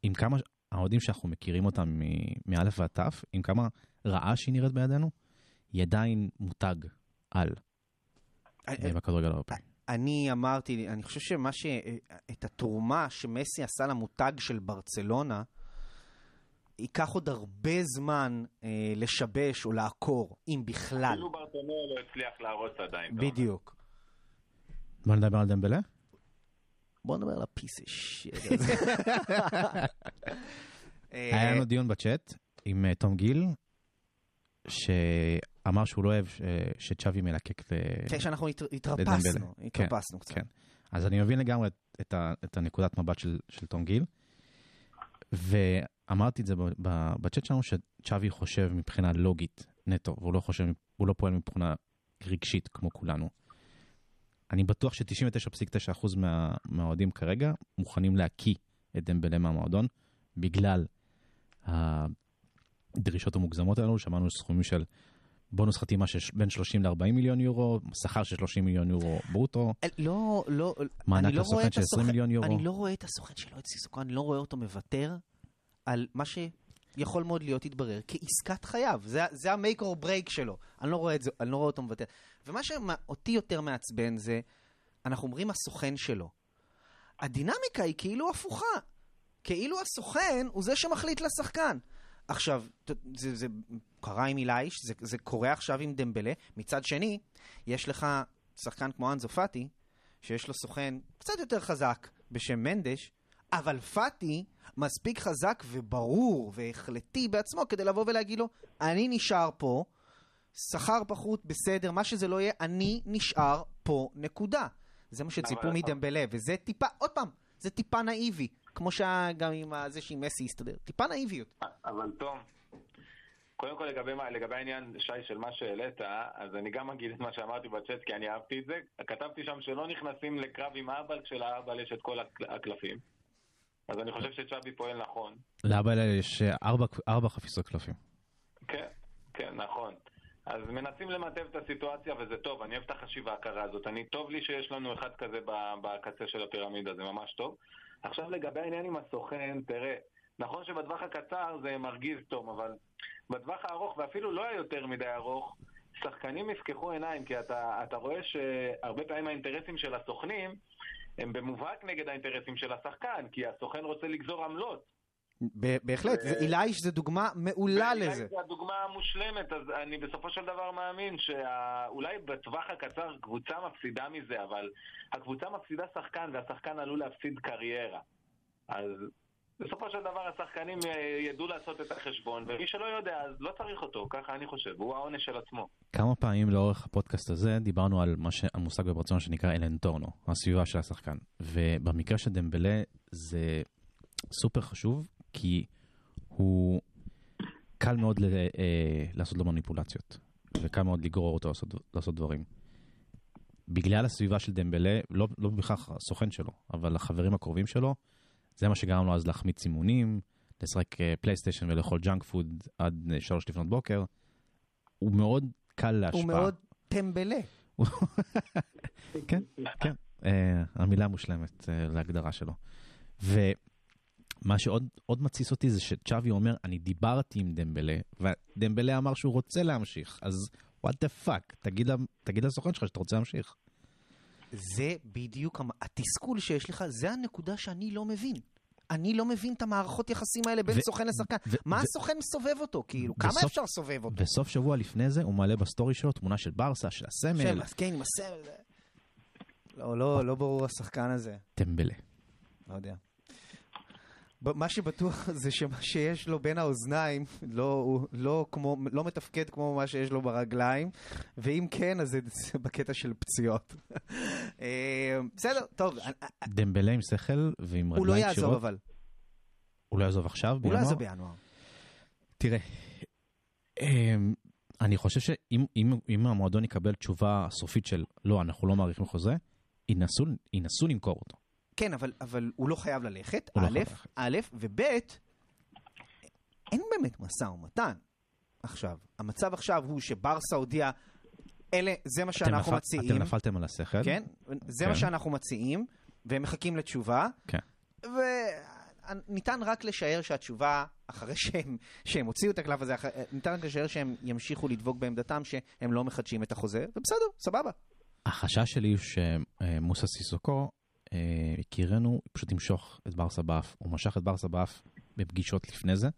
S3: עם כמה האוהדים שאנחנו מכירים אותם מאלף ועד תף, עם כמה רעה שהיא נראית בידינו, היא עדיין מותג על
S2: אני-
S3: בכדורגל האירופאי.
S2: אני אמרתי, אני חושב שמה ש... את התרומה שמסי עשה למותג של ברצלונה, ייקח עוד הרבה זמן אה, לשבש או לעקור, אם בכלל.
S4: אפילו ברטומו לא הצליח להרוס עדיין.
S2: בדיוק.
S3: בוא נדבר על דמבלה?
S2: בוא נדבר על הפיס. אה, [laughs]
S3: היה לנו דיון בצ'אט עם אה, תום גיל, שאמר שהוא לא אוהב שצ'אבי מלקק ל...
S2: כן, שאנחנו הת-
S3: לדמבלה.
S2: התרפסנו, התרפסנו קצת.
S3: כן. אז אני מבין לגמרי את- את, ה, את הנקודת מבט של, של תום גיל, ואמרתי את זה בצ'אט שלנו, שצ'אבי חושב מבחינה לוגית נטו, והוא לא חושב, הוא לא פועל מבחינה רגשית כמו כולנו. אני בטוח ש-99.9% מה, מהאוהדים כרגע מוכנים להקיא את דמבלה מהמועדון, בגלל הדרישות המוגזמות האלו, שמענו סכומים של בונוס חתימה של בין 30 ל-40 מיליון יורו, שכר של 30 מיליון יורו ברוטו,
S2: לא, לא,
S3: מענק
S2: אני לא
S3: לסוכן של 20
S2: הסוכן-
S3: מיליון יורו.
S2: אני לא רואה את הסוכן שלו, את סיסוקו, אני לא רואה אותו מוותר על מה שיכול מאוד להיות יתברר כעסקת חייו. זה, זה ה make or break שלו. אני לא רואה את זה, אני לא רואה אותו מוותר. ומה שאותי יותר מעצבן זה, אנחנו אומרים הסוכן שלו. הדינמיקה היא כאילו הפוכה. כאילו הסוכן הוא זה שמחליט לשחקן. עכשיו, זה, זה קרה עם אילייש, זה, זה קורה עכשיו עם דמבלה. מצד שני, יש לך שחקן כמו אנזו פאטי, שיש לו סוכן קצת יותר חזק בשם מנדש, אבל פאטי מספיק חזק וברור והחלטי בעצמו כדי לבוא ולהגיד לו, אני נשאר פה, שכר פחות, בסדר, מה שזה לא יהיה, אני נשאר פה, נקודה. זה מה שציפו מדמבלה, וזה טיפה, עוד פעם, זה טיפה נאיבי, כמו שגם עם זה שעם מסי הסתדר, טיפה נאיביות.
S4: אבל תום, קודם כל לגבי, לגבי העניין, שי, של מה שהעלית, אז אני גם אגיד את מה שאמרתי בצ'אט, כי אני אהבתי את זה. כתבתי שם שלא נכנסים לקרב עם האבל, כשלאבל יש את כל הקלפים. אז אני חושב שצ'אבי פועל נכון.
S3: לאבל יש ארבע, ארבע חפיסות קלפים.
S4: כן, כן, נכון. אז מנסים למטב את הסיטואציה, וזה טוב, אני אוהב את החשיבה הקרה הזאת. אני, טוב לי שיש לנו אחד כזה בקצה של הפירמידה, זה ממש טוב. עכשיו לגבי העניין עם הסוכן, תראה, נכון שבטווח הקצר זה מרגיז טוב, אבל בטווח הארוך, ואפילו לא היותר מדי ארוך, שחקנים יפקחו עיניים, כי אתה, אתה רואה שהרבה פעמים האינטרסים של הסוכנים הם במובהק נגד האינטרסים של השחקן, כי הסוכן רוצה לגזור עמלות.
S2: בהחלט, אילייש זה דוגמה מעולה לזה.
S4: אילייש זה הדוגמה המושלמת, אז אני בסופו של דבר מאמין שאולי בטווח הקצר קבוצה מפסידה מזה, אבל הקבוצה מפסידה שחקן והשחקן עלול להפסיד קריירה. אז בסופו של דבר השחקנים אה, ידעו לעשות את החשבון, ומי שלא יודע אז לא צריך אותו, ככה אני חושב, הוא העונש של עצמו.
S3: כמה פעמים לאורך הפודקאסט הזה דיברנו על מה המושג בברצון שנקרא אלנטורנו, הסביבה של השחקן. ובמקרה של דמבלה זה סופר חשוב, כי הוא קל מאוד ל, אה, לעשות לו מניפולציות, וקל מאוד לגרור אותו לעשות, לעשות דברים. בגלל הסביבה של דמבלה, לא, לא בהכרח הסוכן שלו, אבל החברים הקרובים שלו, זה מה שגרם לו אז להחמיץ אימונים, לשחק פלייסטיישן ולאכול junk food עד אה, שלוש לפנות בוקר. הוא מאוד קל להשפעה.
S2: הוא מאוד טמבלה. [laughs]
S3: כן, כן, uh, המילה מושלמת להגדרה שלו. ומה שעוד מתסיס אותי זה שצ'אבי אומר, אני דיברתי עם דמבלה, ודמבלה אמר שהוא רוצה להמשיך, אז what the fuck, תגיד, תגיד לסוכן שלך שאתה רוצה להמשיך.
S2: זה בדיוק התסכול שיש לך, זה הנקודה שאני לא מבין. אני לא מבין את המערכות יחסים האלה בין סוכן לשחקן. מה הסוכן מסובב אותו? כאילו, כמה אפשר לסובב אותו?
S3: בסוף שבוע לפני זה הוא מעלה בסטורי שלו תמונה של ברסה, של הסמל.
S2: של, כן, עם הסמל. לא, לא, לא ברור השחקן הזה.
S3: טמבלה.
S2: לא יודע. מה שבטוח [laughs] זה שמה שיש לו בין האוזניים לא, לא, כמו, לא מתפקד כמו מה שיש לו ברגליים, ואם כן, אז זה, בקטע של פציעות. [laughs] אה, בסדר, טוב.
S3: דמבלה עם שכל ועם רגליים קשירות.
S2: הוא לא יעזוב אבל.
S3: הוא לא יעזוב עכשיו,
S2: בינואר? הוא לא יעזוב בינואר.
S3: תראה, אמ, אני חושב שאם המועדון יקבל תשובה סופית של לא, אנחנו לא מעריכים חוזה, ינסו, ינסו למכור אותו.
S2: כן, אבל, אבל הוא לא חייב ללכת, א', לא א', וב', אין באמת משא ומתן. עכשיו, המצב עכשיו הוא שברסה הודיע, אלה, זה מה שאנחנו נפל, מציעים.
S3: אתם נפלתם על השכל.
S2: כן, זה כן. מה שאנחנו מציעים, והם מחכים לתשובה.
S3: כן.
S2: וניתן רק לשער שהתשובה, אחרי שהם, שהם הוציאו את הקלף הזה, ניתן רק לשער שהם ימשיכו לדבוק בעמדתם שהם לא מחדשים את החוזה, ובסדר, סבבה.
S3: החשש שלי הוא שמוסא סיסוקו יקירנו אה, פשוט ימשוך את ברסה באף. הוא משך את ברסה באף בפגישות לפני זה,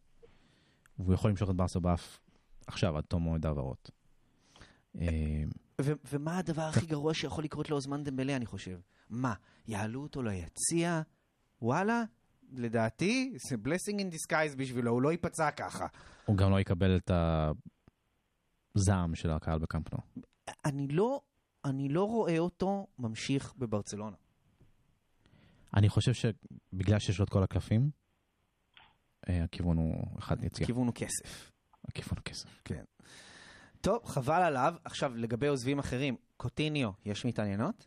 S3: והוא יכול למשוך את ברסה באף עכשיו, עד תום מועד העברות.
S2: אה, ומה הדבר הכי גרוע שיכול לקרות לאוזמן דמבלה, אני חושב? מה, יעלו אותו ליציע? וואלה, לדעתי, זה blessing in disguise בשבילו, הוא לא ייפצע ככה.
S3: הוא גם לא יקבל את הזעם של הקהל בקמפנו.
S2: אני לא, אני לא רואה אותו ממשיך בברצלונה.
S3: אני חושב שבגלל שיש לו את כל הקלפים, אה, הכיוון הוא אחד יציאה.
S2: הכיוון הוא כסף.
S3: הכיוון הוא כסף.
S2: כן. טוב, חבל עליו. עכשיו, לגבי עוזבים אחרים, קוטיניו, יש מתעניינות?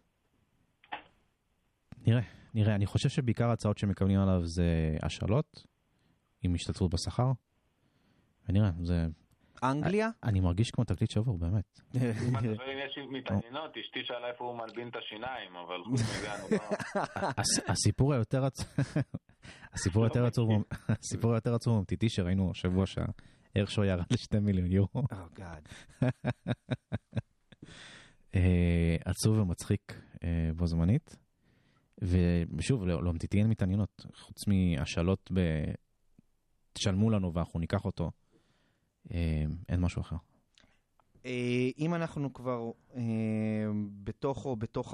S3: נראה, נראה. אני חושב שבעיקר ההצעות שמקבלים עליו זה השאלות, עם השתתפות בשכר, ונראה, זה
S2: אנגליה?
S3: אני מרגיש כמו תקליט שבור, באמת.
S4: אם [laughs] יש מתעניינות, אשתי שאלה איפה הוא מלבין את השיניים, אבל חוץ מזה אני לא...
S3: הסיפור היותר [laughs] עצוב, הסיפור היותר עצוב, הסיפור היותר עצוב אמיתי שראינו השבוע שהערך ירד לשתי מיליון יורו.
S2: גאד. [laughs]
S3: אה, עצוב ומצחיק אה, בו זמנית. ושוב, לאומטיטי אין מתעניינות, חוץ מהשאלות ב... תשלמו לנו ואנחנו ניקח אותו. אה, אין משהו אחר.
S2: אה, אם אנחנו כבר אה, בתוך, או בתוך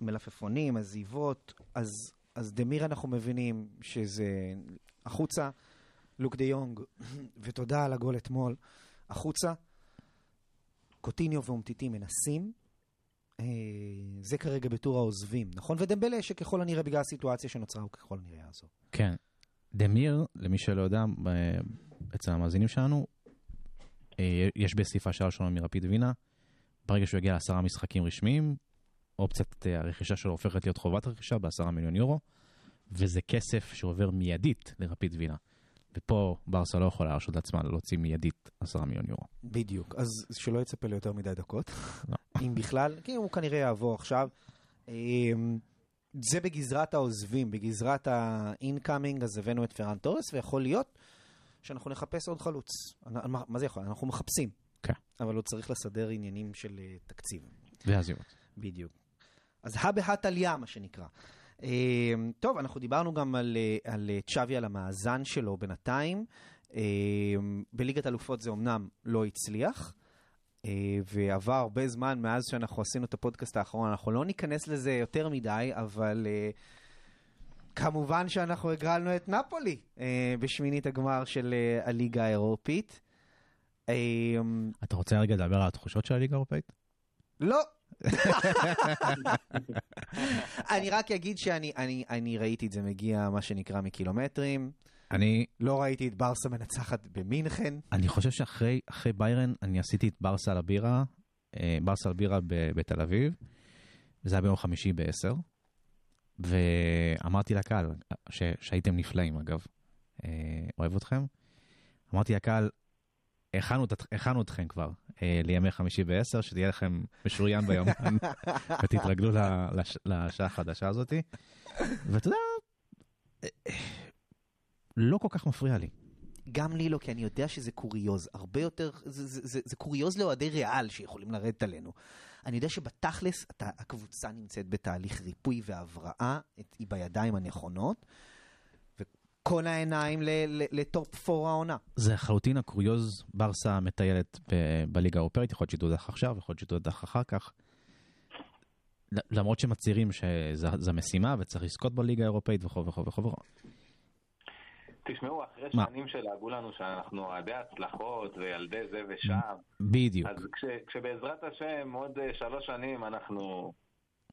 S2: המלפפונים, הזיבות, אז, אז דמיר אנחנו מבינים שזה החוצה, לוק דה יונג, [clears throat] ותודה על הגול אתמול, החוצה. קוטיניו ואומטיטי מנסים, זה כרגע בטור העוזבים, נכון? ודמבלה שככל הנראה בגלל הסיטואציה שנוצרה הוא ככל הנראה יעזוב.
S3: כן. דמיר, למי שלא יודע, אצל המאזינים שלנו, אה, יש בסעיפה שער שלנו מרפיד וינה, ברגע שהוא יגיע לעשרה משחקים רשמיים, אופציית אה, הרכישה שלו הופכת להיות חובת רכישה בעשרה מיליון יורו, וזה כסף שעובר מיידית לרפיד וינה. ופה ברסה לא יכולה להרשות לעצמה להוציא מיידית עשרה מיליון יורו.
S2: בדיוק, אז שלא יצפה ליותר מדי דקות,
S3: לא. [laughs]
S2: אם בכלל, כי הוא כנראה יעבור עכשיו. אמ, זה בגזרת העוזבים, בגזרת ה-incoming, אז הבאנו את פרן תורס, ויכול להיות שאנחנו נחפש עוד חלוץ. מה, מה זה יכול? אנחנו מחפשים.
S3: כן.
S2: אבל הוא צריך לסדר עניינים של אה, תקציב.
S3: ועזיבות.
S2: בדיוק. אז הא בהא תליא, מה שנקרא. אה, טוב, אנחנו דיברנו גם על, אה, על צ'אבי, על המאזן שלו בינתיים. בליגת אלופות זה אמנם לא הצליח, ועבר הרבה זמן מאז שאנחנו עשינו את הפודקאסט האחרון. אנחנו לא ניכנס לזה יותר מדי, אבל כמובן שאנחנו הגרלנו את נפולי אה, בשמינית הגמר של אה, הליגה האירופית. אה,
S3: אתה רוצה רגע לדבר על התחושות של הליגה האירופאית?
S2: לא. [laughs] אני רק אגיד שאני אני, אני ראיתי את זה מגיע, מה שנקרא, מקילומטרים.
S3: אני,
S2: לא ראיתי את ברסה מנצחת במינכן.
S3: אני חושב שאחרי אחרי ביירן אני עשיתי את ברסה על הבירה, אה, ברסה על בירה ב- בתל אביב, זה היה ביום חמישי ב-10, ואמרתי לקהל, ש- שהייתם נפלאים אגב, אה, אוהב אתכם, אמרתי לקהל, הכנו, הכנו אתכם כבר אה, לימי חמישי ב-10, שתהיה לכם משוריין ביומן, [laughs] [laughs] ותתרגלו לש- לשעה החדשה הזאתי, ואתה יודע, אה, אה, לא כל כך מפריע לי.
S2: גם לי לא, כי אני יודע שזה קוריוז. הרבה יותר, זה, זה, זה, זה קוריוז לאוהדי ריאל שיכולים לרדת עלינו. אני יודע שבתכלס אתה, הקבוצה נמצאת בתהליך ריפוי והבראה, את, היא בידיים הנכונות, וכל העיניים לטופ פור העונה.
S3: זה לחלוטין הקוריוז ברסה מטיילת בליגה האירופאית, יכול להיות שתודח עכשיו, יכול להיות שתודח אחר כך. למרות שמצהירים שזו משימה וצריך לזכות בליגה האירופאית וכו' וכו' וכו'.
S4: תשמעו, אחרי
S3: מה?
S4: שנים שלעגו לנו שאנחנו אוהדי הצלחות וילדי זה ושם,
S3: בדיוק.
S4: אז כש, כשבעזרת השם עוד אה, שלוש שנים אנחנו...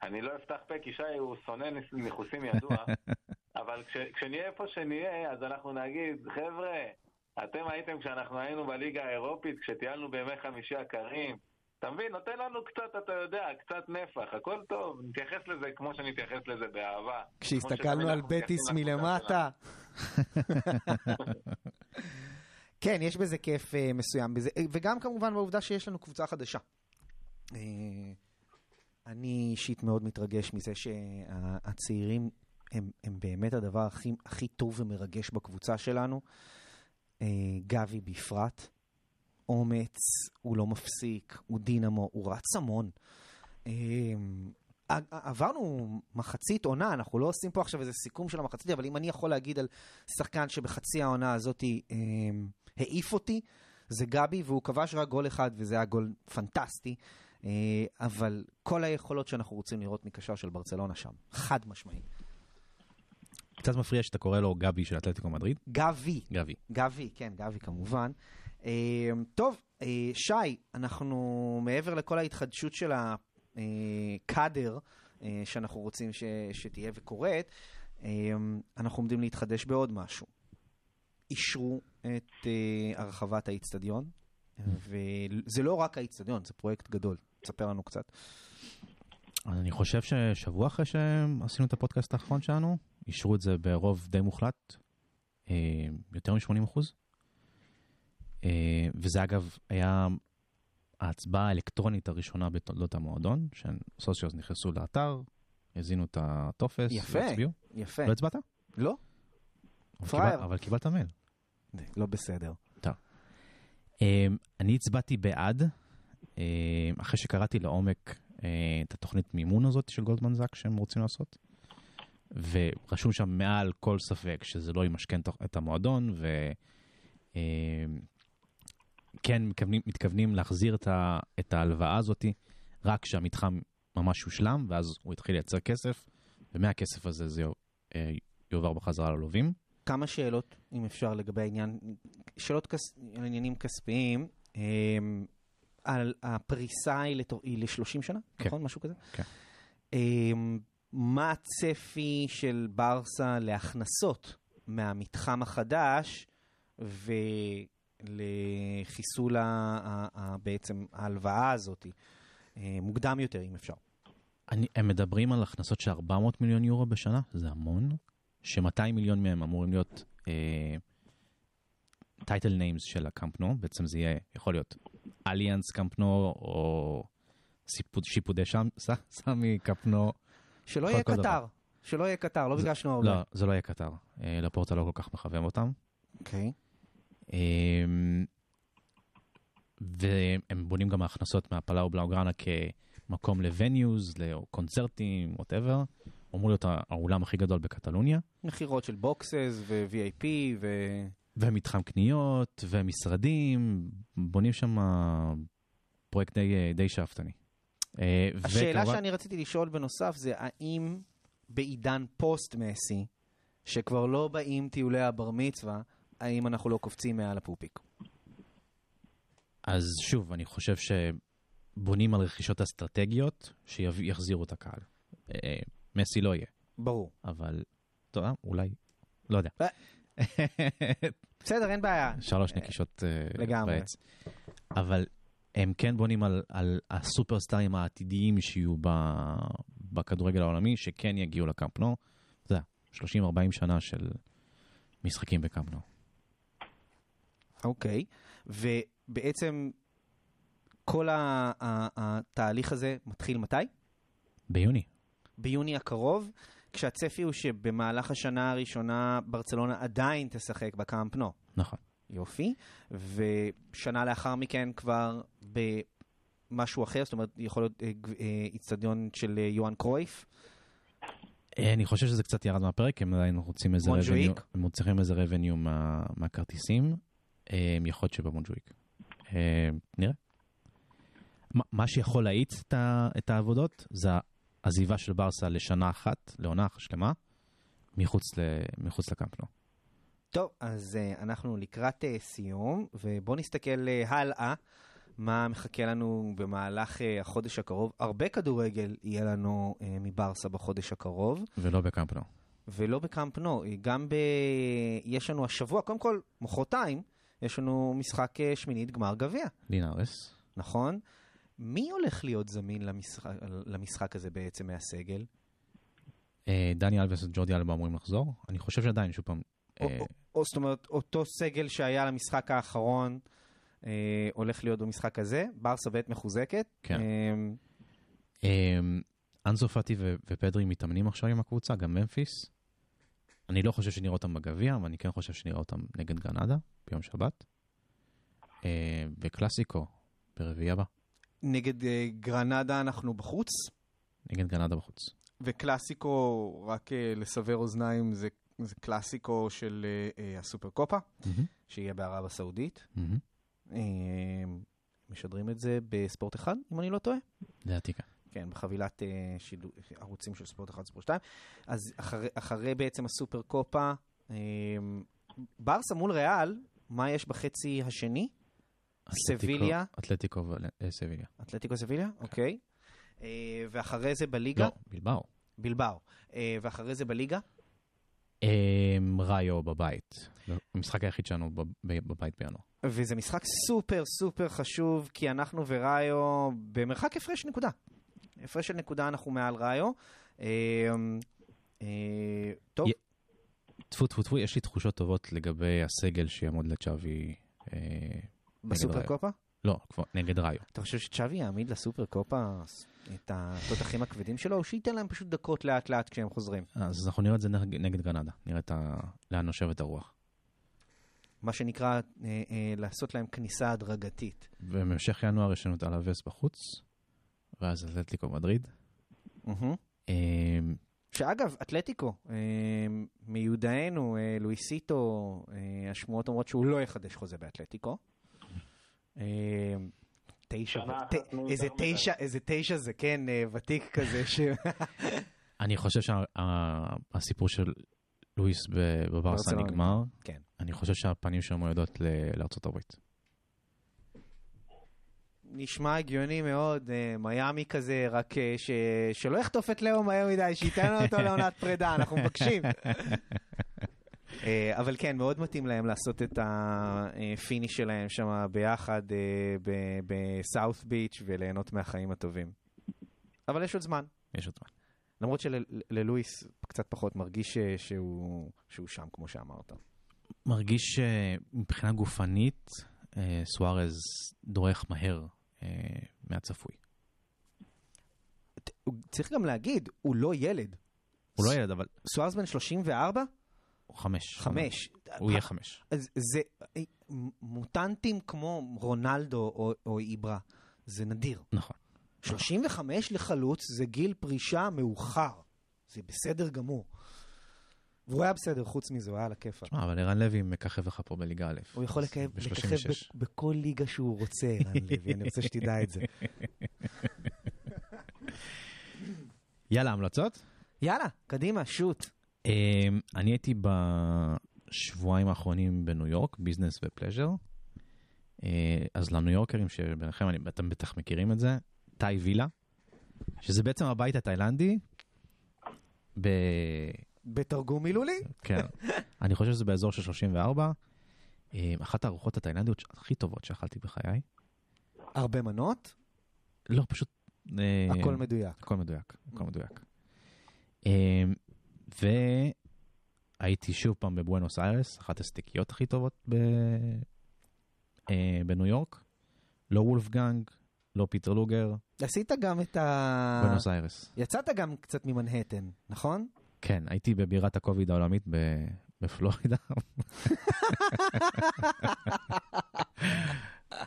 S4: אני לא אפתח פה כי שי הוא שונא ניחוסים ידוע, [laughs] אבל כש, כשנהיה איפה שנהיה, אז אנחנו נגיד, חבר'ה, אתם הייתם כשאנחנו היינו בליגה האירופית, כשטיילנו בימי חמישי הקרים, אתה מבין? נותן לנו קצת, אתה יודע, קצת נפח, הכל טוב, נתייחס לזה כמו שנתייחס לזה באהבה.
S2: כשהסתכלנו על בטיס מלמטה. [laughs] כן, יש בזה כיף uh, מסוים בזה, אה, וגם כמובן בעובדה שיש לנו קבוצה חדשה. Uh, אני אישית מאוד מתרגש מזה שהצעירים הם, הם באמת הדבר הכי, הכי טוב ומרגש בקבוצה שלנו. Uh, גבי בפרט. אומץ, הוא לא מפסיק, הוא דינמו, הוא רץ המון. ע- עברנו מחצית עונה, אנחנו לא עושים פה עכשיו איזה סיכום של המחצית, אבל אם אני יכול להגיד על שחקן שבחצי העונה הזאת אה, העיף אותי, זה גבי, והוא כבש רק גול אחד, וזה היה גול פנטסטי. אה, אבל כל היכולות שאנחנו רוצים לראות מקשר של ברצלונה שם, חד משמעי.
S3: קצת מפריע שאתה קורא לו גבי של אתלטיקו מדריד.
S2: גבי,
S3: גבי.
S2: גבי, כן, גבי כמובן. אה, טוב, אה, שי, אנחנו מעבר לכל ההתחדשות של הקאדר אה, שאנחנו רוצים ש, שתהיה וקורית, אה, אנחנו עומדים להתחדש בעוד משהו. אישרו את אה, הרחבת האיצטדיון, וזה לא רק האיצטדיון, זה פרויקט גדול. תספר לנו קצת.
S3: אני חושב ששבוע אחרי שעשינו את הפודקאסט האחרון שלנו, אישרו את זה ברוב די מוחלט, אה, יותר מ-80 אחוז. אה, וזה אגב היה ההצבעה האלקטרונית הראשונה בתולדות המועדון, שסוציוס נכנסו לאתר, הזינו את הטופס,
S2: יפה.
S3: והצביעו.
S2: יפה.
S3: לא הצבעת?
S2: לא?
S3: אבל
S2: פראייר.
S3: קיבל- אבל קיבלת מייל.
S2: לא בסדר.
S3: אה, אני הצבעתי בעד, אה, אחרי שקראתי לעומק את התוכנית מימון הזאת של גולדמן זאק שהם רוצים לעשות. ורשום שם מעל כל ספק שזה לא ימשכן את המועדון, וכן מתכוונים, מתכוונים להחזיר את, ה, את ההלוואה הזאת רק כשהמתחם ממש יושלם, ואז הוא יתחיל לייצר כסף, ומהכסף הזה זה אה, יועבר בחזרה ללווים.
S2: כמה שאלות, אם אפשר, לגבי העניין, שאלות כס... על עניינים כספיים. אמ, על הפריסה היא לתו- היא ל-30 שנה,
S3: כן.
S2: נכון? משהו כזה?
S3: כן.
S2: אמ, מה הצפי של ברסה להכנסות מהמתחם החדש ולחיסול ה- ה- ה- בעצם ההלוואה הזאת, אה, מוקדם יותר אם אפשר?
S3: אני, הם מדברים על הכנסות של 400 מיליון יורו בשנה, זה המון, ש-200 מיליון מהם אמורים להיות טייטל uh, ניימס של הקמפנו, בעצם זה יהיה, יכול להיות אליאנס קמפנו או סיפוד, שיפודי שם, ס, סמי קמפנו.
S2: שלא יהיה קטר. שלא יהיה קטר, לא ביקשנו הרבה.
S3: לא, זה לא יהיה קטר, uh, לפורטה לא כל כך מכוון אותם.
S2: אוקיי.
S3: אמ, והם בונים גם הכנסות מהפלאו בלאוגרנה כמקום ל venues, לקונצרטים, whatever. הוא אמור להיות האולם הכי גדול בקטלוניה,
S2: מכירות של boxes ו-VIP ו...
S3: ומתחם קניות, ומשרדים, בונים שם פרויקט די, די שאפתני. אה,
S2: השאלה
S3: וכמובן-
S2: שאני רציתי לשאול בנוסף זה האם בעידן פוסט-מסי, שכבר לא באים טיולי הבר מצווה, האם אנחנו לא קופצים מעל הפופיק?
S3: אז שוב, אני חושב שבונים על רכישות אסטרטגיות שיחזירו את הקהל. אה, מסי לא יהיה.
S2: ברור.
S3: אבל, טוב, אה, אולי, לא יודע.
S2: בסדר, אין בעיה.
S3: שלוש נקישות אה. בעץ. אבל הם כן בונים על, על הסופרסטארים העתידיים שיהיו ב, בכדורגל העולמי, שכן יגיעו לקמפנו. אתה יודע, 30-40 שנה של משחקים בקמפנו.
S2: אוקיי. ובעצם כל התהליך הזה מתחיל מתי?
S3: ביוני.
S2: ביוני הקרוב, כשהצפי הוא שבמהלך השנה הראשונה ברצלונה עדיין תשחק בקאמפ נו.
S3: נכון.
S2: יופי. ושנה לאחר מכן כבר במשהו אחר, זאת אומרת, יכול להיות אה, אה, איצטדיון של אה, יוהאן קרויף.
S3: אני חושב שזה קצת ירד מהפרק, הם עדיין רוצים איזה revenue, הם צריכים איזה מה, מהכרטיסים. אה, יכול להיות שבמונג'וויק. אה, נראה. מה- שיכול להאיץ את, העבודות זה העזיבה של ברסה לשנה אחת, לעונה שלמה, מחוץ, ל, מחוץ לקמפנו.
S2: טוב, אז uh, אנחנו לקראת uh, סיום, ובואו נסתכל uh, הלאה, מה מחכה לנו במהלך uh, החודש הקרוב. הרבה כדורגל יהיה לנו uh, מברסה בחודש הקרוב,
S3: ולא בקמפנו.
S2: ולא בקאמפ נו, גם ב... יש לנו השבוע, קודם כל, מחרתיים, יש לנו משחק uh, שמינית גמר גביע,
S3: לינארס.
S2: נכון? מי הולך להיות זמין למשחק, למשחק הזה בעצם מהסגל?
S3: אה, דני אלבס וג'ורדי אלבה אמורים לחזור. אני חושב שעדיין, שוב פעם,
S2: או,
S3: אה,
S2: זאת אומרת, אותו סגל שהיה למשחק האחרון אה, הולך להיות במשחק הזה, ברסה ב' מחוזקת.
S3: כן.
S2: אה,
S3: אה, אנסו פאטי ופדרי מתאמנים עכשיו עם הקבוצה, גם ממפיס. אני לא חושב שנראה אותם בגביע, אבל אני כן חושב שנראה אותם נגד גרנדה ביום שבת. אה, וקלאסיקו ברביעי הבא,
S2: נגד אה, גרנדה אנחנו בחוץ,
S3: נגד גרנדה בחוץ.
S2: וקלאסיקו, רק אה, לסבר אוזניים, זה, זה קלאסיקו של אה, אה, הסופר קופה, שיהיה בערב הסעודית.
S3: מהמם.
S2: אה, משדרים את זה בספורט אחד, אם אני לא טועה.
S3: לדעתי כן.
S2: כן, בחבילת אה, שידור, ערוצים של ספורט 1, ספורט 2. אז אחרי, אחרי בעצם הסופר קופה, אה, ברסה מול ריאל, מה יש בחצי השני? סביליה.
S3: אתלטיקו- וסביליה.
S2: אתלטיקו סביליה, אוקיי. אה, ואחרי זה בליגה,
S3: לא, בלבאו.
S2: בלבאו. אה, ואחרי זה בליגה,
S3: אה, ראיו בבית. המשחק היחיד שלנו בב- בבית בינואר.
S2: וזה משחק סופר סופר חשוב, כי אנחנו וראיו במרחק הפרש נקודה. הפרש של נקודה אנחנו מעל ראיו. אה, אה, טוב,
S3: טפו טפו טפו, יש לי תחושות טובות לגבי הסגל שיעמוד לצ'אבי. אה,
S2: בסופר. קופה?
S3: לא, נגד ראיו.
S2: אתה חושב שצ'אבי יעמיד לסופר קופה את התותחים הכבדים שלו, או שייתן להם פשוט דקות לאט לאט כשהם חוזרים?
S3: אז אנחנו נראה את זה נגד, גרנדה. נראה. לאן נושבת הרוח.
S2: מה שנקרא, לעשות להם כניסה הדרגתית.
S3: ובהמשך ינואר יש לנו את אלווס בחוץ, ואז אתלטיקו מדריד. אה,
S2: שאגב, אתלטיקו, אה, מיודענו, אה, לואיסיטו, אה, השמועות אומרות שהוא לא יחדש חוזה באתלטיקו. אה, תשע, איזה. תשע, איזה תשע זה כן, אה, ותיק כזה, ש... [laughs]
S3: אני חושב שהסיפור של לואיס בברסה נגמר.
S2: כן.
S3: אני חושב שהפנים שלו מיועדות ל- לארצות הברית.
S2: נשמע הגיוני מאוד, אה, מיאמי כזה, רק אה, ש... שלא יחטוף את לאו מהר מדי, שייתן לו אותו לעונת פרידה, אנחנו מבקשים. [laughs] אה, אבל כן, מאוד מתאים להם לעשות את ה finish שלהם שם ביחד בסאות' ביץ' וליהנות מהחיים הטובים. אבל יש עוד זמן.
S3: יש עוד זמן.
S2: למרות שללואיס קצת פחות מרגיש שהוא, שהוא שם, כמו שאמרת.
S3: מרגיש שמבחינה גופנית, סוארז דורך מהר מהצפוי.
S2: הוא צריך גם להגיד, הוא לא ילד.
S3: הוא לא ילד, אבל...
S2: סוארז בן 34?
S3: הוא חמש.
S2: חמש.
S3: הוא יהיה חמש.
S2: זה מוטנטים כמו רונלדו או, או איברה, זה נדיר.
S3: נכון.
S2: 35 לחלוץ זה גיל פרישה מאוחר. זה בסדר גמור. והוא היה בסדר, חוץ מזה, הוא היה על הכיפאק.
S3: תשמע, אבל ערן לוי מככב לך פה בליגה א'.
S2: הוא יכול לככב בכל ליגה שהוא רוצה, ערן לוי, אני [laughs] רוצה שתדע את זה.
S3: יאללה, המלצות?
S2: יאללה, קדימה, שוט.
S3: אמ, אני הייתי בשבועיים האחרונים בניו יורק, ביזנס ופלז'ר. אה, אז לניו יורקרים שביניכם, אתם בטח מכירים את זה, תאי וילה, שזה בעצם הבית התאילנדי.
S2: בתרגום מילולי?
S3: כן. [laughs] אני חושב שזה באזור של 34. אה, אחת הארוחות התאילנדיות הכי טובות שאכלתי בחיי.
S2: הרבה מנות?
S3: לא, פשוט...
S2: אה, הכל מדויק.
S3: הכל מדויק, הכל מדויק. והייתי שוב פעם בבואנוס איירס, אחת הסטיקיות הכי טובות ב... אה, בניו יורק. לא וולפגנג, לא פיטר לוגר.
S2: עשית גם את ה...
S3: בואנוס איירס.
S2: יצאת גם קצת ממנהטן, נכון?
S3: כן, הייתי בבירת הקוביד העולמית ב... בפלורידה.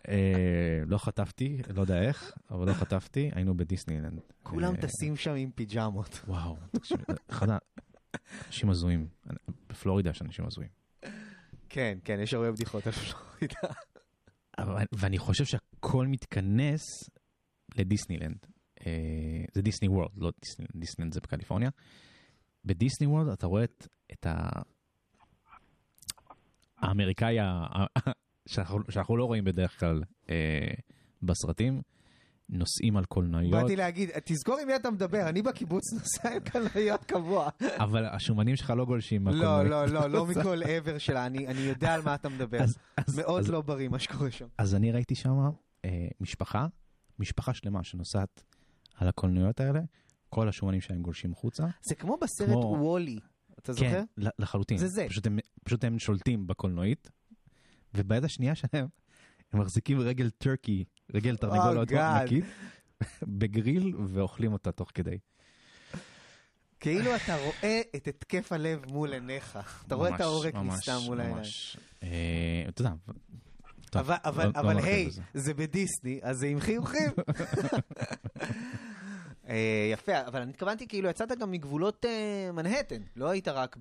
S3: אה, לא חטפתי, לא יודע איך, אבל לא חטפתי, היינו בדיסנילנד.
S2: כולם אה, טסים שם עם פיג'מות.
S3: וואו, אחד האנשים הזויים. בפלורידה יש אנשים הזויים.
S2: כן, כן, יש הרבה בדיחות על פלורידה.
S3: ואני חושב שהכל מתכנס לדיסנילנד. אה, זה דיסני וורלד, לא דיסנילנד, דיסנילנד זה בקליפורניה. בדיסני וורלד אתה רואה את, את ה... האמריקאי שאנחנו, שאנחנו לא רואים בדרך כלל אה, בסרטים, נוסעים על קולנועיות.
S2: באתי להגיד, תזכור עם מי אתה מדבר, אני בקיבוץ [laughs] נוסע עם קולנועיות קבוע.
S3: אבל השומנים שלך לא גולשים
S2: לא, לא, לא, לא [laughs] מכל עבר שלה, אני, אני יודע על מה אתה מדבר. אז, אז, מאוד אז, לא בריא מה שקורה שם.
S3: אז אני ראיתי שם אה, משפחה, משפחה שלמה שנוסעת על הקולנועיות האלה, כל השומנים שלהם גולשים החוצה.
S2: זה כמו בסרט כמו... וולי, אתה זוכר?
S3: כן, לחלוטין.
S2: זה זה.
S3: פשוט הם, פשוט הם שולטים בקולנועית, וביד השנייה שלהם הם מחזיקים רגל טורקי, רגל תרנגולת ענקית, בגריל ואוכלים אותה תוך כדי.
S2: כאילו אתה רואה את התקף הלב מול עיניך. אתה רואה את העורק נסתם מול העיניים.
S3: אה, אתה יודע.
S2: אבל לא- לא היי, זה בדיסני, אז זה עם חיוכים. [laughs] אה, יפה, אבל אני התכוונתי, כאילו, יצאת גם מגבולות אה, מנהטן, לא היית רק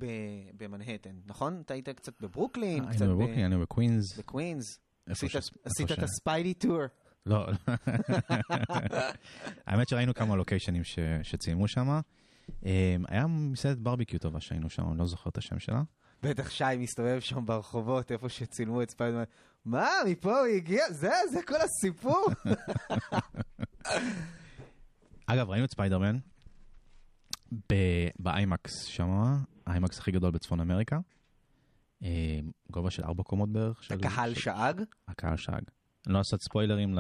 S2: במנהטן, נכון? אתה היית קצת בברוקלין,
S3: קצת ב... היינו בברוקלין, היינו בקווינס.
S2: בקווינס. עשית את ה Spidey tour.
S3: לא, [laughs] האמת שראינו כמה לוקיישנים שצילמו שם. היה מסעדת ברביקיו טובה שהיינו שם, אני לא זוכר את השם שלה.
S2: בטח שי מסתובב שם ברחובות, איפה שצילמו את ספיידרמן. מה, מפה הוא הגיע? זה, זה כל הסיפור? [laughs]
S3: אגב, ראינו את ספיידרמן באיימקס שם, האיימקס הכי גדול בצפון אמריקה. אה, גובה של ארבע קומות בערך.
S2: הקהל שאג?
S3: הקהל שאג. אני לא אעשות ספוילרים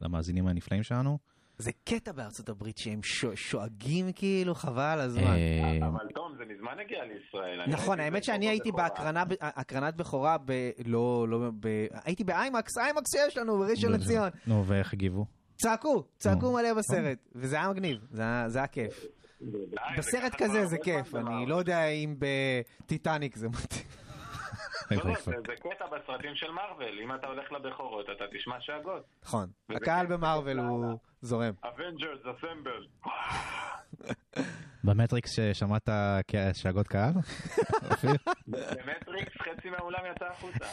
S3: למאזינים הנפלאים שלנו.
S2: זה קטע בארצות הברית שהם שואגים כאילו, חבל הזמן.
S4: אה, אבל תום, זה מזמן הגיע לישראל.
S2: נכון, האמת שאני הייתי בהקרנת בכורה ב... לא, לא, ב... הייתי באיימקס, איימקס שיש לנו בראשון לציון.
S3: נו, ואיך הגיבו?
S2: צעקו, צעקו מלא בסרט, וזה היה מגניב, זה היה כיף. בסרט כזה זה כיף, אני לא יודע אם בטיטניק זה מתאים.
S4: לא, זה קטע בסרטים של מארוול, אם אתה הולך לבכורות אתה תשמע שאגות.
S2: נכון, הקהל במארוול הוא זורם.
S4: Avengers assemble.
S3: במטריקס ששמעת שאגות קהל?
S4: במטריקס חצי מהאולם יצא החוצה.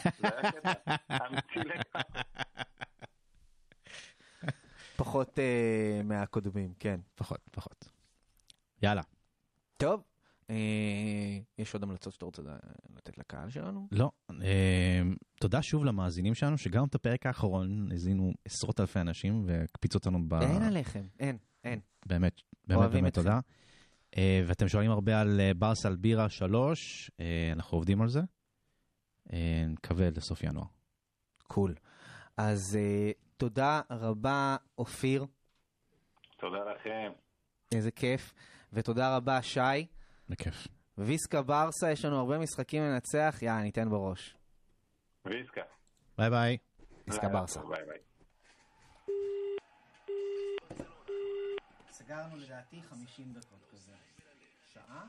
S4: [laughs]
S2: פחות אה, מהקודמים, כן.
S3: פחות, פחות. יאללה.
S2: טוב, אה, יש עוד המלצות שאתה רוצה לתת לקהל שלנו?
S3: לא. אה, תודה שוב למאזינים שלנו, שגם את הפרק האחרון האזינו עשרות אלפי אנשים והקפיצו אותנו ב...
S2: אין עליכם, אין, אין.
S3: באמת, באמת באמת
S2: אתכם.
S3: תודה. אה, ואתם שואלים הרבה על אה, ברסה על בירה 3, אה, אנחנו עובדים על זה. אה, נקווה לסוף ינואר.
S2: cool. אז אה, תודה רבה, אופיר,
S4: תודה לכם.
S2: איזה כיף. ותודה רבה, שי.
S3: בכיף.
S2: Visca Barça, יש לנו הרבה משחקים לנצח, יאללה, ניתן בראש.
S4: Visca.
S3: ביי ביי.
S2: Visca
S4: Barça. ביי ביי.
S2: סגרנו לדעתי 50 דקות כזה. שעה?